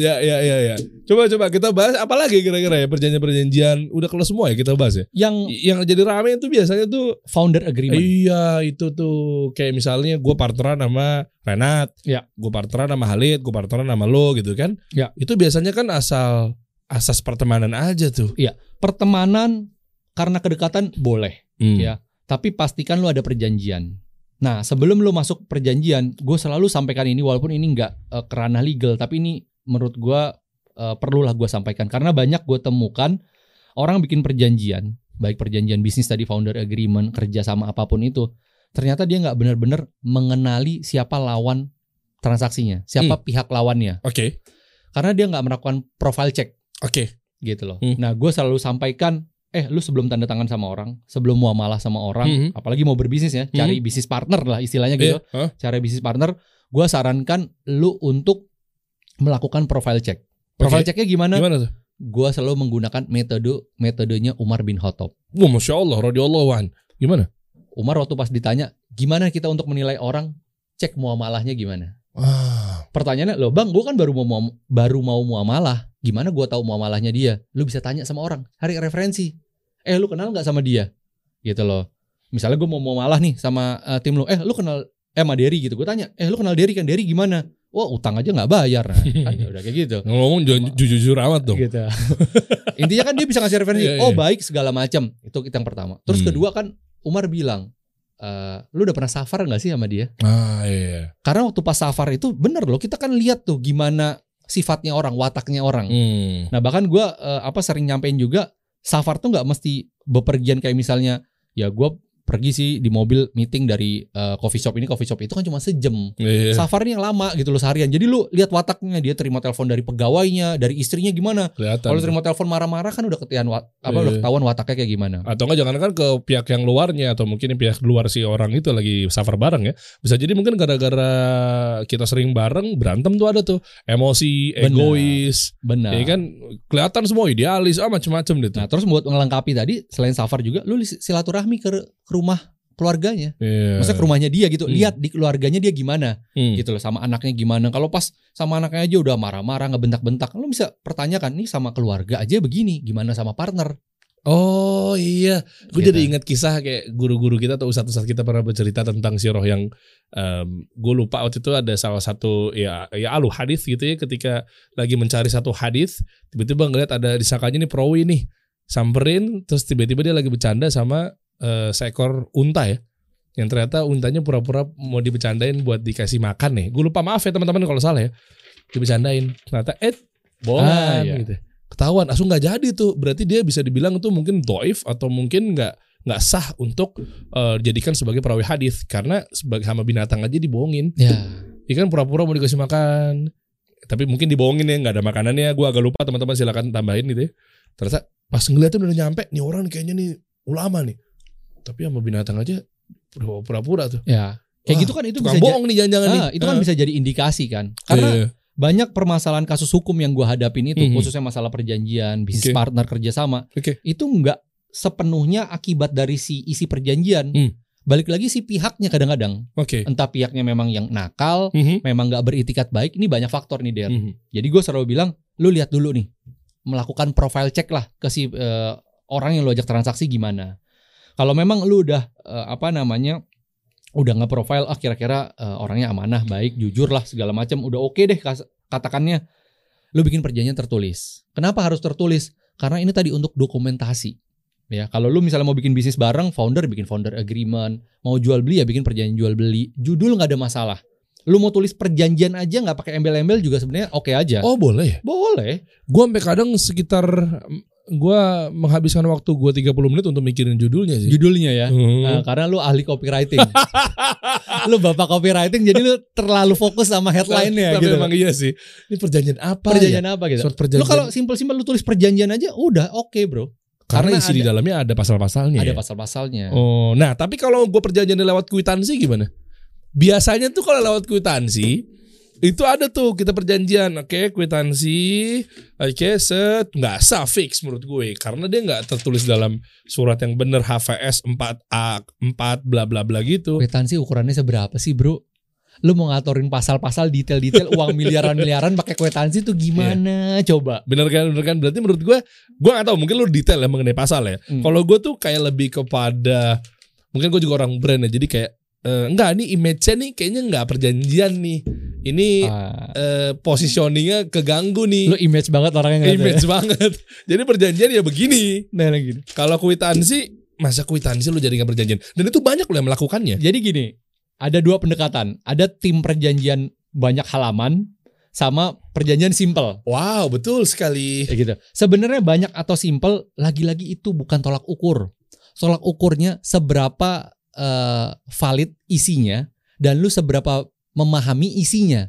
Ya, ya, ya, ya. Coba, coba kita bahas apa lagi kira-kira ya perjanjian-perjanjian. Udah kelas semua ya kita bahas ya. Yang Yang jadi rame itu biasanya tuh founder agreement. Iya itu tuh kayak misalnya gue partneran sama Renat, Ya. gue partneran sama Halid, gue partneran sama lo gitu kan. Ya. Itu biasanya kan asal asas pertemanan aja tuh. Pertemanan karena kedekatan boleh, Hmm. Ya. tapi pastikan lo ada perjanjian. Nah, sebelum lo masuk perjanjian, gue selalu sampaikan ini walaupun ini nggak eh, kerana legal, tapi ini menurut gue eh, perlulah gue sampaikan karena banyak gue temukan orang bikin perjanjian, baik perjanjian bisnis tadi founder agreement, kerja sama apa pun itu, ternyata dia nggak benar-benar mengenali siapa lawan transaksinya, siapa pihak lawannya, Oke, karena dia nggak melakukan profile check oke. gitu loh. Hmm. Nah, gue selalu sampaikan, eh lu sebelum tanda tangan sama orang, sebelum muamalah sama orang, Hmm. apalagi mau berbisnis ya, cari bisnis partner lah istilahnya gitu. Iya, hah? Cari bisnis partner, gue sarankan lu untuk melakukan profile check. Profile checknya gimana? Gimana tuh? Gue selalu menggunakan metode metodenya Umar bin Khattab. Wah, masya Allah, radhiyallahu an. Gimana? Umar waktu pas ditanya, gimana kita untuk menilai orang, cek muamalahnya gimana? Ah, Pertanyaannya, lo bang, gue kan baru mau baru mau muamalah. Gimana gue tahu muamalahnya dia? Lu bisa tanya sama orang, cari referensi. Eh, lu kenal nggak sama dia? Gitu loh. Misalnya gue mau muamalah nih sama eh, tim lu. Eh, lu kenal eh sama Derry gitu. Gue tanya, eh lu kenal Derry kan? Derry gimana? Wah, utang aja nggak bayar. Nah, kan udah kayak gitu. ngomong ju- jujur amat dong. Gitu. Intinya kan dia bisa ngasih referensi. Iya, Oh iya. baik segala macam. Itu kita yang pertama. Terus Hmm. kedua kan Umar bilang, eh, lu udah pernah safar nggak sih sama dia? Ah, iya. Karena waktu pas safar itu bener loh kita kan lihat tuh gimana sifatnya orang, wataknya orang. Hmm. Nah bahkan gue apa sering nyampein juga safar tuh nggak mesti bepergian kayak misalnya ya gue pergi sih di mobil meeting dari eh, coffee shop ini coffee shop itu kan cuma sejam. Iya. Safar ini yang lama gitu loh seharian. Jadi lu lihat wataknya dia terima telepon dari pegawainya, dari istrinya gimana. Kalau terima telepon marah-marah kan udah ketahuan wat, apa Iya. udah ketahuan wataknya kayak gimana. Atau enggak jangan kan ke pihak yang luarnya atau mungkin pihak luar si orang itu lagi safar bareng ya. Bisa jadi mungkin gara-gara kita sering bareng berantem tuh ada tuh emosi, egois. Benar. Ya kan kelihatan semua idealis ah macem-macem deh tuh. Nah terus buat melengkapi tadi selain safar juga lu silaturahmi ke, ke rumah keluarganya. Iya. Maksudnya ke rumahnya dia gitu. Hmm. Lihat di keluarganya dia gimana. Hmm. gitu loh sama anaknya gimana kalau pas sama anaknya aja udah marah-marah ngebentak-bentak lo bisa pertanyakan nih sama keluarga aja begini gimana sama partner Oh iya, gue Gitu. jadi ingat kisah kayak guru-guru kita atau ustadz-ustadz kita pernah bercerita tentang si roh yang gue lupa waktu itu ada salah satu ya ya alu hadis gitu ya ketika lagi mencari satu hadis tiba-tiba ngeliat ada disangkanya nih perawi nih samperin terus tiba-tiba dia lagi bercanda sama eh, seekor unta ya yang ternyata untanya pura-pura mau dibecandain buat dikasih makan nih. Gue lupa maaf ya teman-teman kalau salah ya. Dibecandain. Ternyata eh bohongan Ah, iya. gitu. Ketahuan langsung nggak jadi tuh. Berarti dia bisa dibilang tuh mungkin doif atau mungkin nggak nggak sah untuk eh, dijadikan sebagai perawi hadis karena sebagai hama binatang aja dibohongin. Ya. Ikan pura-pura mau dikasih makan. Tapi mungkin dibohongin ya nggak ada makanannya. Gue agak lupa teman-teman silakan tambahin gitu ya. Ternyata pas ngeliatnya udah nyampe nih orang kayaknya nih ulama nih. Tapi sama binatang aja pura-pura tuh. Ya. Kayak Wah, gitu kan itu bisa bohong nih jangan-jangan nih. Ah, itu kan Ah. bisa jadi indikasi kan. Karena Iya. banyak permasalahan kasus hukum yang gua hadapin itu Mhm. khususnya masalah perjanjian, bisnis Oke. partner kerjasama. Oke. Itu nggak sepenuhnya akibat dari si isi perjanjian. Hmm. Balik lagi si pihaknya kadang-kadang. Oke. Entah pihaknya memang yang nakal, Mhm. memang nggak beritikat baik. Ini banyak faktor nih Der. Mhm. Jadi gue selalu bilang, lu lihat dulu nih, melakukan profile check lah ke si eh, orang yang lu ajak transaksi gimana. Kalau memang lu udah eh, apa namanya, udah nge-profile, ah kira-kira eh, orangnya amanah, baik, jujur lah segala macam, udah oke deh kas- katakannya, lu bikin perjanjian tertulis. Kenapa harus tertulis? Karena ini tadi untuk dokumentasi. Ya, kalau lu misalnya mau bikin bisnis bareng, founder bikin founder agreement, mau jual beli ya bikin perjanjian jual beli. Judul nggak ada masalah. Lu mau tulis perjanjian aja nggak pakai embel-embel juga sebenarnya oke aja. Oh boleh ya? Boleh. Gue sampai kadang sekitar gue menghabiskan waktu gue 30 menit untuk mikirin judulnya sih. Judulnya ya. Hmm. Nah, karena lu ahli copywriting. lu bapak copywriting jadi lu terlalu fokus sama headline-nya gitu. emang iya sih. Ini perjanjian apa Perjanjian ya? apa gitu. Surat perjanjian. Lu kalau simpel-simpel lu tulis perjanjian aja udah oke, Bro. karena, karena isi di ada- dalamnya ada pasal-pasalnya. Ada ya? pasal-pasalnya. Oh, nah tapi kalau gue perjanjian lewat kwitansi gimana? Biasanya tuh kalau lewat kwitansi itu ada tuh kita perjanjian, oke kwitansi, oke set nggak sah fix menurut gue karena dia nggak tertulis dalam surat yang bener HVS 4A 4 bla bla bla gitu. Kwitansi ukurannya seberapa sih, Bro? Lu mau ngatorin pasal-pasal detail-detail uang miliaran-miliaran pakai kwitansi tuh gimana? Coba. Bener kan, bener kan. Berarti menurut gue, gue nggak tahu. Mungkin lu detail ya mengenai pasal ya. Hmm. Kalau gue tuh kayak lebih kepada, mungkin gue juga orang brand ya. Jadi kayak eh, enggak nih image-nya nih kayaknya nggak perjanjian nih. Ini Ah, eh, positioningnya keganggu nih. lu image banget orangnya nggak image banget. Jadi perjanjian ya begini. Nah, lagi. Kalau kwitansi, masa kwitansi lu jadi nggak perjanjian? Dan itu banyak loh yang melakukannya. Jadi gini, ada dua pendekatan. Ada tim perjanjian banyak halaman sama perjanjian simple. Wow, betul sekali. Kayak gitu. Sebenarnya banyak atau simple, lagi-lagi itu bukan tolak ukur. Tolak ukurnya seberapa eh, valid isinya dan lu seberapa memahami isinya.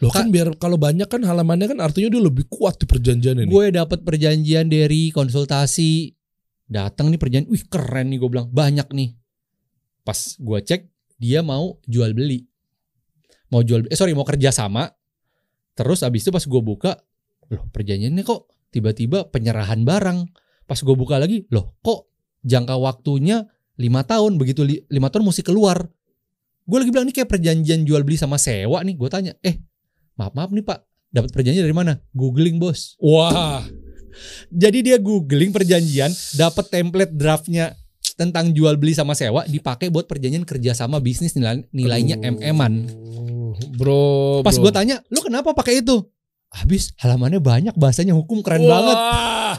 Loh kan biar kalau banyak kan halamannya kan artinya dia lebih kuat di perjanjian ini. Gue dapat perjanjian dari konsultasi, datang nih perjanjian, wih keren nih gue bilang banyak nih. Pas gue cek dia mau jual beli, mau jual, eh sorry mau kerja sama. Terus abis itu pas gue buka, loh perjanjiannya kok tiba-tiba penyerahan barang. Pas gue buka lagi, loh kok jangka waktunya lima tahun begitu li- lima tahun mesti keluar. Gue lagi bilang ini kayak perjanjian jual beli sama sewa nih. Gue tanya, eh maaf maaf nih pak, dapat perjanjian dari mana? Googling bos. Wah, Jadi dia googling perjanjian, dapat template draftnya tentang jual beli sama sewa, dipakai buat perjanjian kerjasama bisnis nilai, nilainya Aduh. mm-an. Bro, Pas gue tanya, lu kenapa pakai itu? Habis halamannya banyak, bahasanya hukum keren banget. Wah.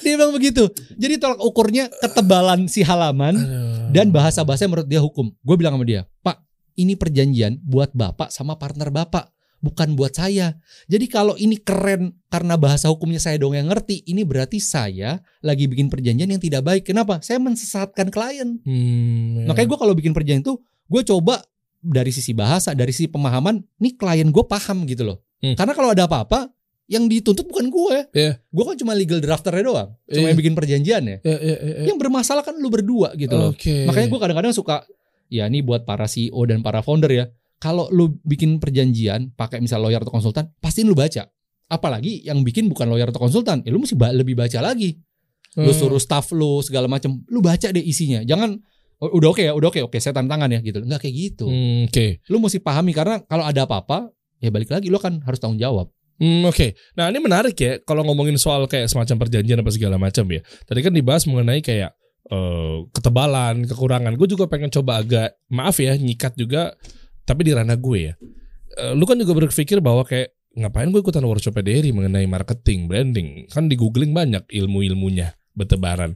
Dia bilang begitu. Jadi tolak ukurnya ketebalan si halaman Aduh. Dan bahasa-bahasa menurut dia hukum. Gue bilang sama dia, Pak, ini perjanjian buat bapak sama partner bapak, bukan buat saya. Jadi kalau ini keren karena bahasa hukumnya saya dong yang ngerti, ini berarti saya lagi bikin perjanjian yang tidak baik. Kenapa? Saya mensesatkan klien. Hmm, Makanya gue kalau bikin perjanjian tuh, gue coba dari sisi bahasa, dari sisi pemahaman, nih klien gue paham gitu loh. Hmm. Karena kalau ada apa-apa, yang dituntut bukan gue. Iya. Gue kan cuma legal drafternya doang. Cuma Iya. yang bikin perjanjian ya. Ya, ya, ya, ya. Yang bermasalah kan lu berdua gitu loh. Makanya gue kadang-kadang suka ya ini buat para CEO dan para founder ya. Kalau lu bikin perjanjian pakai misal lawyer atau konsultan, pastiin lu baca. Apalagi yang bikin bukan lawyer atau konsultan, ya lu mesti ba- lebih baca lagi. Lu Hmm. suruh staff lu segala macam, lu baca deh isinya. Jangan "Oh, udah oke ya, udah oke, oke saya tanda tangan ya gitu. Enggak kayak gitu. Hmm, Oke. Lu mesti pahami karena kalau ada apa-apa, ya balik lagi lu kan harus tanggung jawab. Hmm, Oke, nah ini menarik ya kalau ngomongin soal kayak semacam perjanjian apa segala macam ya. Tadi kan dibahas mengenai kayak eh, ketebalan, kekurangan. Gue juga pengen coba agak maaf ya nyikat juga, tapi di ranah gue ya. Eh, lu kan juga berpikir bahwa kayak ngapain gue ikutan workshop Derry mengenai marketing, branding. Kan di googling banyak ilmu-ilmunya. bertebaran.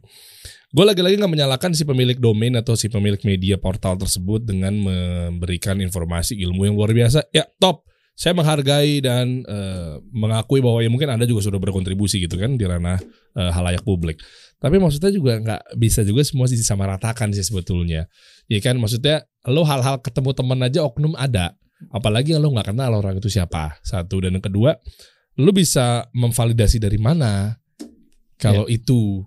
Gue lagi-lagi nggak menyalahkan si pemilik domain atau si pemilik media portal tersebut dengan memberikan informasi ilmu yang luar biasa. Ya top, saya menghargai dan eh, mengakui bahwa ya mungkin anda juga sudah berkontribusi gitu kan di ranah eh, halayak publik. Tapi maksudnya juga nggak bisa juga semua disamaratakan sih sebetulnya. Ya kan maksudnya lo hal-hal ketemu teman aja oknum ada. Apalagi lo nggak kenal orang itu siapa. Satu dan yang kedua, lo bisa memvalidasi dari mana kalau itu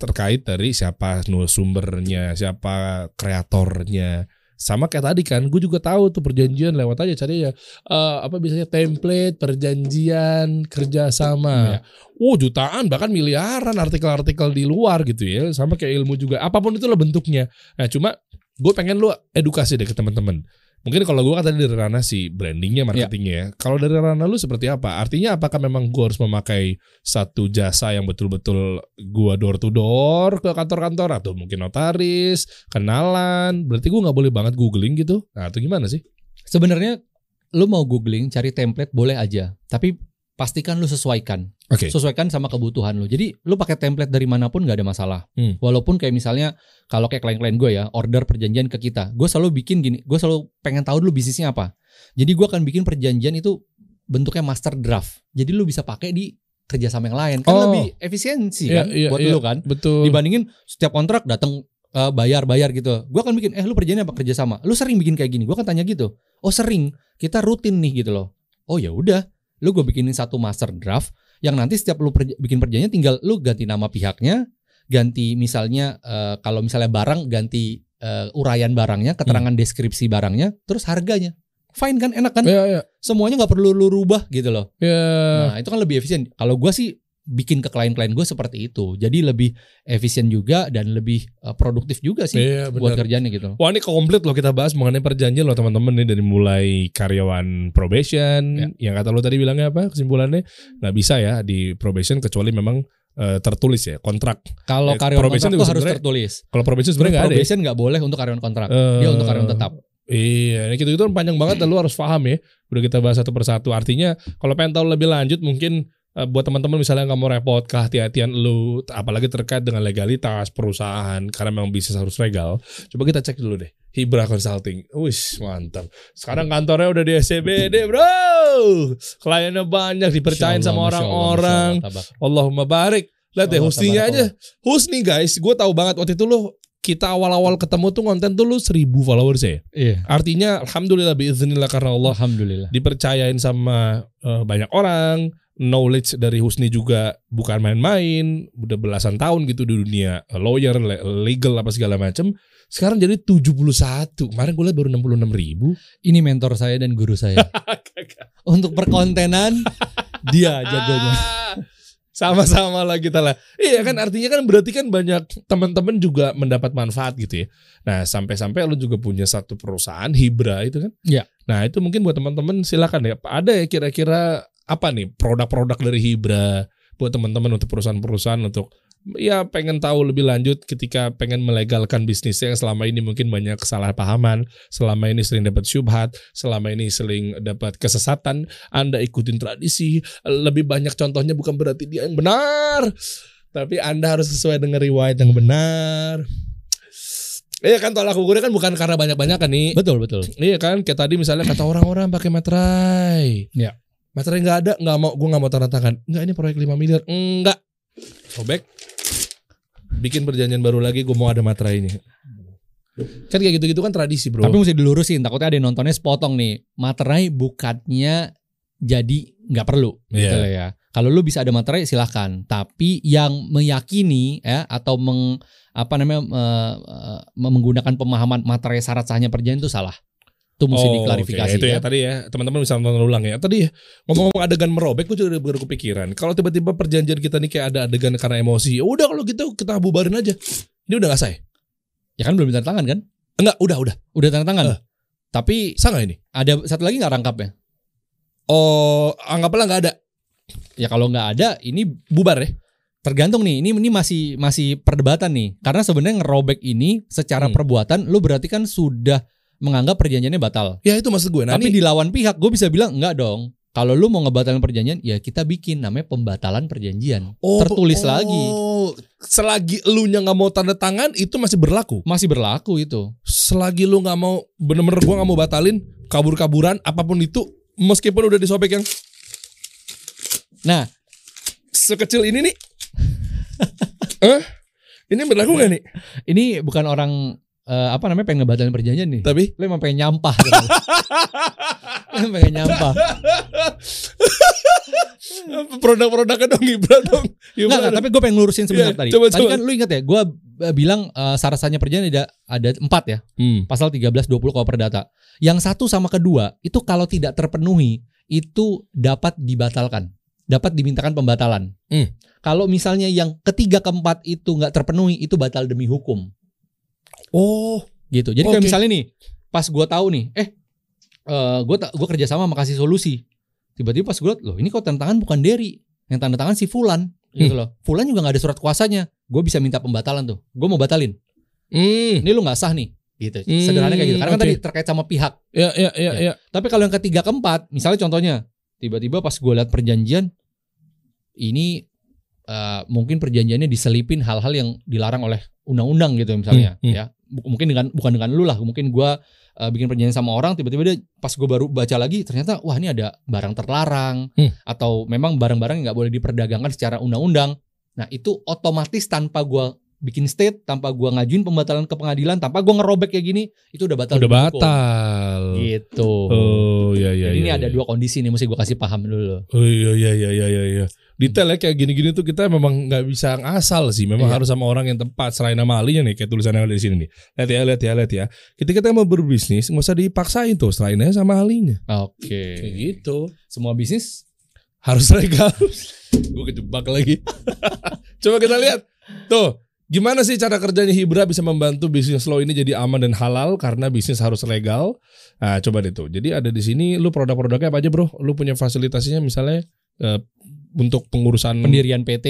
terkait dari siapa sumbernya, siapa kreatornya. Sama kayak tadi kan, gue juga tahu tuh perjanjian lewat aja cari ya eh, apa biasanya template perjanjian kerjasama. Iya. Oh jutaan bahkan miliaran artikel-artikel di luar gitu ya, sama kayak ilmu juga. Apa pun itu lah bentuknya. Nah cuma gue pengen lu edukasi deh ke teman-teman. Mungkin kalau gue kan tadi dari ranah si brandingnya, marketingnya ya. Kalau dari ranah lu seperti apa? Artinya apakah memang gue harus memakai satu jasa yang betul-betul gue door to door ke kantor-kantor atau mungkin notaris, kenalan? Berarti gue nggak boleh banget googling gitu? Nah itu gimana sih? Sebenarnya lu mau googling cari template boleh aja, tapi pastikan lu sesuaikan. Oke. Sesuaikan sama kebutuhan lu. Jadi lu pakai template dari mana pun nggak ada masalah. Hmm. Walaupun kayak misalnya kalau kayak klien-klien gue ya order perjanjian ke kita, gue selalu bikin gini, gue selalu pengen tahu dulu bisnisnya apa. Jadi gue akan bikin perjanjian itu bentuknya master draft. Jadi lu bisa pakai di kerjasama yang lain kan Oh. lebih efisiensi Iya, kan iya, buat iya. lu kan. Betul. Dibandingin setiap kontrak datang eh, bayar-bayar gitu. Gue akan bikin, eh lu perjanjian apa kerjasama? Lu sering bikin kayak gini? Gue akan tanya gitu. Oh sering. Kita rutin nih gitu loh. Oh ya udah. Lu gue bikinin satu master draft yang nanti setiap lu perja- bikin perjanjian tinggal lu ganti nama pihaknya, ganti misalnya eh, kalau misalnya barang ganti eh, uraian barangnya, keterangan deskripsi barangnya, terus harganya. Fine kan, enak kan? Ya, ya. Semuanya nggak perlu lu rubah gitu loh. Ya. Nah itu kan lebih efisien. Kalau gua sih bikin ke klien-klien gue seperti itu. Jadi lebih efisien juga dan lebih eh, produktif juga sih Iya, buat benar. kerjaannya gitu. Wah ini komplit loh kita bahas mengenai perjanjian loh teman-teman nih dari mulai karyawan probation yang kata lo tadi bilangnya apa kesimpulannya nggak bisa ya di probation kecuali memang eh, tertulis ya kontrak. Kalau Eh, karyawan probation kontrak tuh harus tertulis. Kalau probation sebenarnya nggak ada. Ya? probation nggak boleh untuk karyawan kontrak. Eh, Dia untuk karyawan tetap. Iya, ini gitu itu kan panjang banget dan lu harus paham ya. Udah kita bahas satu persatu. Artinya kalau pengen tahu lebih lanjut mungkin buat teman-teman misalnya nggak mau repot kehati-hatian lu, apalagi terkait dengan legalitas perusahaan karena memang bisnis harus legal. Coba kita cek dulu deh. Hibra Consulting. Wih, mantap. Sekarang kantornya udah di SCBD, bro. Kliennya banyak, dipercayain sama orang-orang. Allahumma barik. Lihat deh husninya aja. Husni guys, gue tahu banget waktu itu lu kita awal-awal ketemu tuh konten tuh lu seribu followers ya. Iya. Artinya alhamdulillah biiznillah karena Allah Alhamdulillah. dipercayain sama eh, banyak orang, knowledge dari Husni juga bukan main-main, udah belasan tahun gitu di dunia lawyer, le- legal apa segala macam. Sekarang jadi 71. Kemarin gue lihat baru 66 ribu. Ini mentor saya dan guru saya. untuk perkontenan dia jagonya. Sama-sama lah kita lah. Iya kan artinya kan berarti kan banyak teman-teman juga mendapat manfaat gitu ya. Nah sampai-sampai lu juga punya satu perusahaan Hibra itu kan. Iya. Nah itu mungkin buat teman-teman silakan ya. Ada ya kira-kira apa nih produk-produk dari Hibra buat teman-teman untuk perusahaan-perusahaan untuk ya pengen tahu lebih lanjut ketika pengen melegalkan bisnisnya yang selama ini mungkin banyak kesalahpahaman, selama ini sering dapat syubhat, selama ini sering dapat kesesatan, Anda ikutin tradisi, lebih banyak contohnya bukan berarti dia yang benar, tapi Anda harus sesuai dengan riwayat yang benar. Iya kan tolak ukurnya kan bukan karena banyak-banyakan nih. Betul betul. Iya kan kayak tadi misalnya kata orang-orang pakai materai. Iya. Materai nggak ada, nggak mau, gue nggak mau tanda tangan. Nggak ini proyek 5 miliar, enggak. Sobek. Bikin perjanjian baru lagi, gue mau ada materainya. Kan kayak gitu-gitu kan tradisi bro. Tapi mesti dilurusin takutnya ada yang nontonnya sepotong nih. Materai bukannya jadi nggak perlu gitu Iya. loh ya. Kalau lu bisa ada materai silahkan. Tapi yang meyakini ya atau meng apa namanya eh, eh, menggunakan pemahaman materai syarat sahnya perjanjian itu salah. Itu mesti Oh, diklarifikasi oke. Itu ya ya. tadi ya teman-teman bisa nonton ulang ya. Tadi ya, ngomong-ngomong adegan merobek, gue juga baru kepikiran. Kalau tiba-tiba perjanjian kita nih kayak ada adegan karena emosi, ya udah kalau gitu kita bubarin aja. Ini udah gak sah ya? Kan belum tanda tangan kan? Enggak, udah, udah. Udah tanda tangan. Eh. Tapi Sah gak ini? ada satu lagi nggak rangkapnya? Oh, anggaplah nggak ada. Ya kalau nggak ada ini Bubar ya? tergantung nih. Ini ini masih masih perdebatan nih. Karena sebenarnya ngerobek ini secara Hmm. perbuatan lu berarti kan sudah menganggap perjanjiannya batal. Ya itu maksud gue. Nah, Tapi ini, di lawan pihak gue bisa bilang enggak dong. Kalau lu mau ngebatalin perjanjian, ya kita bikin namanya pembatalan perjanjian. Tertulis oh, lagi. Selagi lu nya nggak mau tanda tangan itu masih berlaku. Masih berlaku itu. Selagi lu nggak mau bener-bener gua nggak mau batalin kabur-kaburan apa pun itu meskipun udah disobek yang Nah, sekecil ini nih. eh, ini berlaku nggak nih? ini bukan orang eh, apa namanya pengen ngebatalin perjanjian nih. Tapi Lu emang pengen nyampah. gitu. Lu pengen nyampah. produk-produknya dong Ibra dong. Nggak, Gimana? nggak, tapi gue pengen ngelurusin sebentar Iya, tadi. coba, tadi coba. kan lu ingat ya, gue bilang eh, syarat-syaratnya perjanjian ada ada empat ya. Hmm. Pasal 13 20 KUH Perdata. Yang satu sama kedua itu kalau tidak terpenuhi itu dapat dibatalkan, dapat dimintakan pembatalan. Hmm. Kalau misalnya yang ketiga keempat itu nggak terpenuhi itu batal demi hukum, Oh, gitu. Jadi kayak Oke. misalnya nih, pas gue tahu nih, eh, gue gue kerja sama sama kasih solusi, tiba-tiba pas gue liat, loh ini kok tanda tangan bukan Derry, yang tanda tangan si Fulan, gitu Hmm. loh. Fulan juga nggak ada surat kuasanya, gue bisa minta pembatalan tuh, gue mau batalin. hmm. Ini lu nggak sah nih, gitu. Hmm, Sederhananya kayak gitu. Karena kan oke. tadi terkait sama pihak. Ya, ya, ya, Ya. ya. Tapi kalau yang ketiga keempat, misalnya contohnya, tiba-tiba pas gue lihat perjanjian, ini eh, mungkin perjanjiannya diselipin hal-hal yang dilarang oleh undang-undang gitu misalnya, Hmm, hmm. ya. Mungkin dengan bukan dengan lu lah, mungkin gue eh, bikin perjanjian sama orang, tiba-tiba dia pas gue baru baca lagi, ternyata wah ini ada barang terlarang, Hmm. atau memang barang-barang yang nggak boleh diperdagangkan secara undang-undang. Nah itu otomatis tanpa gue bikin state, tanpa gue ngajuin pembatalan ke pengadilan, tanpa gue ngerobek kayak gini, itu udah batal. Udah demi hukum. batal. Gitu. Oh, ya, ya, Jadi ya. ini ada ya. dua kondisi nih mesti gue kasih paham dulu. Oh iya iya iya iya iya. Detail ya kayak gini-gini tuh kita memang nggak bisa ngasal sih. Memang Iya. harus sama orang yang tepat. Selain nama ahlinya nih kayak tulisan yang ada di sini nih. Lihat ya, lihat ya, lihat ya. Ketika kita mau berbisnis nggak usah dipaksain tuh. Selain aja sama ahlinya. Oke. Kayak gitu. Semua bisnis Harus legal. Gue kejebak lagi. Coba kita lihat. Tuh. Gimana sih cara kerjanya Hibra bisa membantu bisnis lo ini jadi aman dan halal karena bisnis harus legal? Nah, coba deh tuh. Jadi ada di sini lu produk-produknya apa aja, Bro? Lu punya fasilitasnya misalnya eh, untuk pengurusan pendirian PT,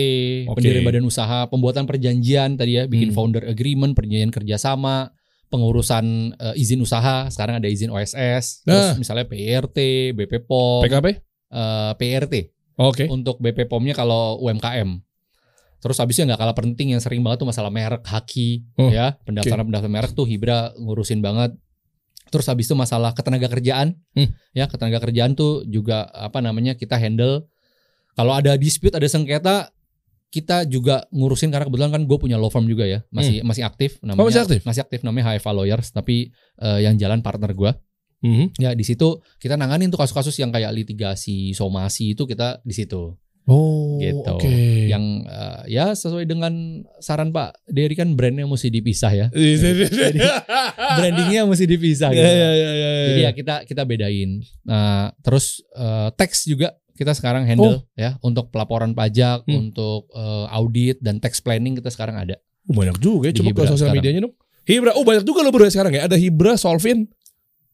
Oke. pendirian badan usaha, pembuatan perjanjian tadi ya, bikin Hmm. founder agreement, perjanjian kerjasama, pengurusan eh, izin usaha. Sekarang ada izin OSS, terus Nah. misalnya PRT, BP POM, PKP? eh, PRT Oke. untuk BP POM-nya kalau UMKM. Terus habisnya nggak kalah penting yang sering banget tuh masalah merek, haki, Oh, ya pendaftaran pendaftaran merek tuh Hibra ngurusin banget. Terus habis itu masalah ketenaga kerjaan, Hmm. ya ketenaga kerjaan tuh juga apa namanya kita handle. Kalau ada dispute, ada sengketa, kita juga ngurusin karena kebetulan kan gue punya law firm juga ya, masih masih aktif namanya. Hmm. Oh, masih aktif? Masih aktif namanya HFA Lawyers, tapi eh, yang jalan partner gue. Mhm. Ya di situ kita nanganin tuh kasus-kasus yang kayak litigasi, somasi itu kita di situ. Oh, Gitu. oke. Yang eh, ya sesuai dengan saran Pak Dery kan brandnya mesti dipisah ya. Jadi Brandingnya mesti dipisah gitu. ya ya ya. Jadi ya kita kita bedain. Nah, terus eh, teks juga kita sekarang handle ya untuk pelaporan pajak, Hmm. untuk eh, audit dan tax planning kita sekarang ada. Oh, banyak juga ya. Coba ke sosial medianya dong. Hibra, oh banyak juga lo bro ya sekarang ya. Ada Hibra, Solvin.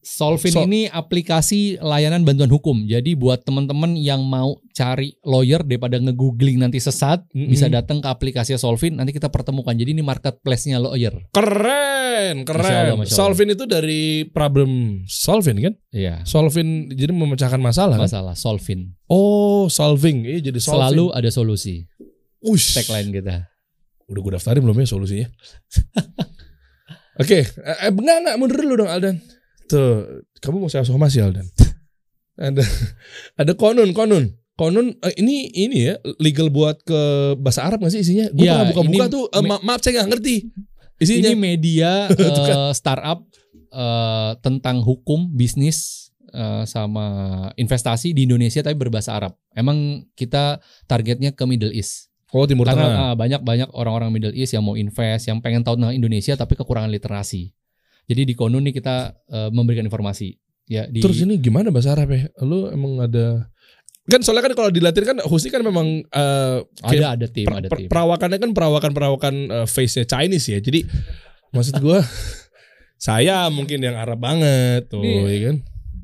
Solvin So- ini aplikasi layanan bantuan hukum. Jadi buat teman-teman yang mau cari lawyer daripada nge-googling nanti sesat, Mm-mm. bisa datang ke aplikasi Solvin nanti kita pertemukan. Jadi ini marketplace-nya lawyer. Keren, Masya keren. Allah, Masya Allah. Solvin itu dari problem solving kan? Iya. Solvin jadi memecahkan masalah kan? Masalah Solvin. Oh, solving. Iya jadi solving. Selalu ada solusi. Ush. Tagline kita. Udah gue daftarin belum ya solusinya? Oke, eh, eh, enggak enggak mundur dulu dong Aldan. Tuh, kamu mau saya somasi Aldan. ada ada konun konun. Konun eh, ini ini ya legal buat ke bahasa Arab nggak sih isinya? Gue pernah buka-buka tuh me- ma- maaf saya nggak ngerti isinya. Ini media eh, startup eh, tentang hukum, bisnis eh, sama investasi di Indonesia tapi berbahasa Arab. Emang kita targetnya ke Middle East. oh Timur Tengah. Karena banyak-banyak orang-orang Middle East yang mau invest, yang pengen tahu tentang Indonesia tapi kekurangan literasi. Jadi di Konun nih kita eh, memberikan informasi. Ya di Terus ini gimana bahasa Arab ya? Lu emang ada kan soalnya kan kalau di Latin kan Husni kan memang kayak ada ada tim, per- ada tim. perawakannya kan perawakan-perawakan eh, face-nya Chinese ya. Jadi maksud gua saya mungkin yang Arab banget tuh, Ini- ya kan?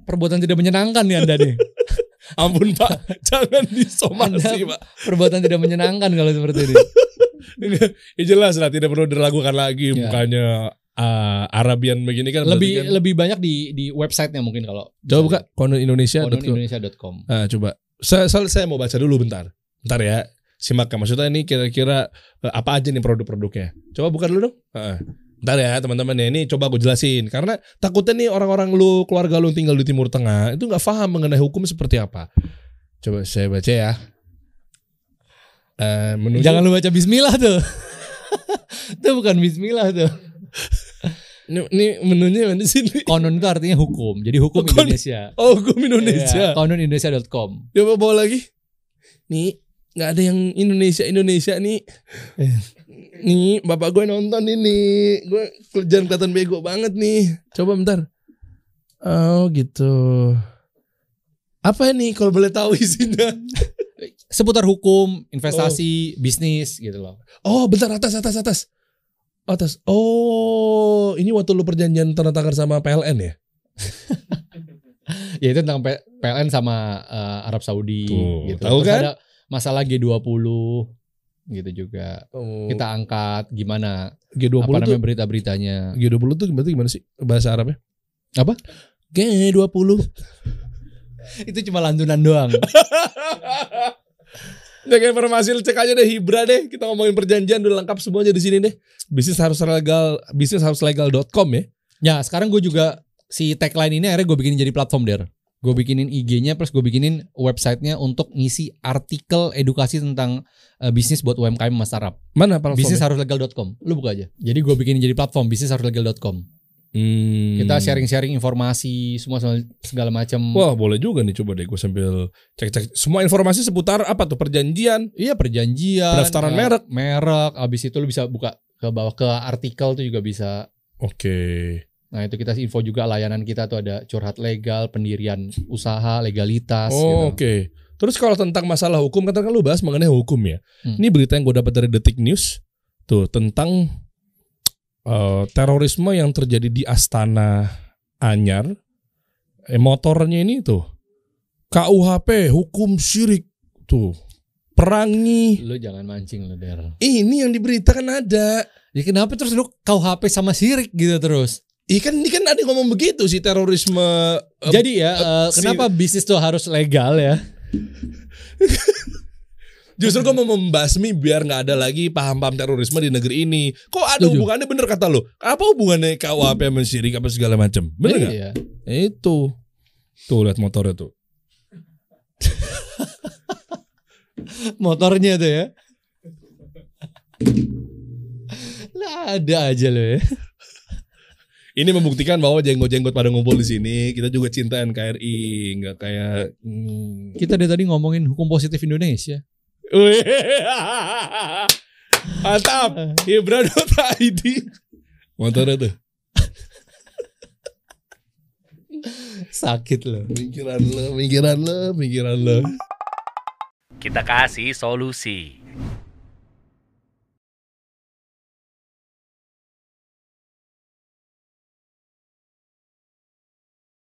Perbuatan tidak menyenangkan nih Anda nih. Ampun Pak, jangan disomasi Anda- Pak. Perbuatan tidak menyenangkan kalau seperti ini. ya jelas lah tidak perlu diragukan lagi Ya. mukanya uh, Arabian begini kan lebih kan- lebih banyak di di websitenya mungkin kalau coba buka kononindonesia Indonesia.com. Ah, coba. Saya, saya, saya mau baca dulu bentar. Bentar ya. Simak ya. Maksudnya ini kira-kira eh, apa aja nih produk-produknya. Coba buka dulu dong. Heeh. Bentar ya teman-teman ya. Ini coba aku jelasin. Karena takutnya nih orang-orang lu, keluarga lu tinggal di Timur Tengah itu nggak paham mengenai hukum seperti apa. Coba saya baca ya. Menuju Jangan lu baca bismillah tuh. itu bukan bismillah tuh. ini, ini menunya mana sih ini? Konon itu artinya hukum. Jadi hukum Kon- Indonesia. Oh, hukum Indonesia. Iya, kononindonesia.com. Coba bawa lagi. Nih, nggak ada yang Indonesia Indonesia nih. nih, bapak gue nonton ini. Gue kerjaan kelihatan bego banget nih. Coba bentar. Oh, gitu. Apa nih kalau boleh tahu isinya? Seputar hukum, investasi, bisnis gitu loh. Oh, bentar atas atas atas. Atas. Oh, ini waktu lu perjanjian tanda tangan sama PLN ya? Ya itu tentang PLN sama eh, Arab Saudi Tuh, gitu. tahu Terus kan? ada masalah G20 gitu juga. Oh, Kita angkat gimana G20 apa namanya berita-beritanya. G20 tuh berarti gimana sih bahasa Arabnya? Apa? G20. Itu cuma lantunan doang. Jaga informasi cek aja deh Hibra deh. Kita ngomongin perjanjian udah lengkap semuanya di sini deh. Bisnis harus legal, bisnis harus legal.com ya. Ya sekarang gue juga si tagline ini akhirnya gue bikinin jadi platform der. Gue bikinin IG-nya plus gue bikinin websitenya untuk ngisi artikel edukasi tentang eh, bisnis buat UMKM Mas Arab. Mana platformnya? Bisnisharuslegal.com. Lu buka aja. Jadi gue bikinin jadi platform bisnisharuslegal.com. Hmm. Kita sharing-sharing informasi semua segala macam. Wah boleh juga nih coba deh gue sambil cek-cek semua informasi seputar apa tuh perjanjian. Iya perjanjian, Pendaftaran eh, merek. merek. Abis itu lu bisa buka ke bawah ke artikel tuh juga bisa. Oke. Nah itu kita info juga layanan kita tuh ada curhat legal, pendirian usaha, legalitas. Oh gitu. oke. Terus kalau tentang masalah hukum kan kan lu bahas mengenai hukum ya. Hmm. Ini berita yang gue dapat dari Detik News tuh tentang eh, terorisme yang terjadi di Astana Anyar. Eh, motornya ini tuh KUHP hukum syirik tuh perangi. Lu jangan mancing lu der. Ini yang diberitakan ada. Ya kenapa terus lu kau HP sama sirik gitu terus? Ih kan ini kan ada ngomong begitu sih terorisme. eh, Jadi ya si- kenapa bisnis tuh harus legal ya? Justru gue mau membasmi biar nggak ada lagi paham-paham terorisme di negeri ini. Kok ada Setuju. hubungannya bener kata lo? Apa hubungannya KUHP sama syirik apa segala macam? Bener nggak? Iya. Itu. Tuh lihat motornya tuh. Motornya tuh ya. Lah ada aja lo ya. Ini membuktikan bahwa jenggot-jenggot pada ngumpul di sini. Kita juga cinta NKRI, nggak kayak. Hmm. Kita dari tadi ngomongin hukum positif Indonesia. Mantap. Ibra.id. Motornya tuh. Sakit loh. Pikiran lo, pikiran lo, pikiran lo. Kita kasih solusi.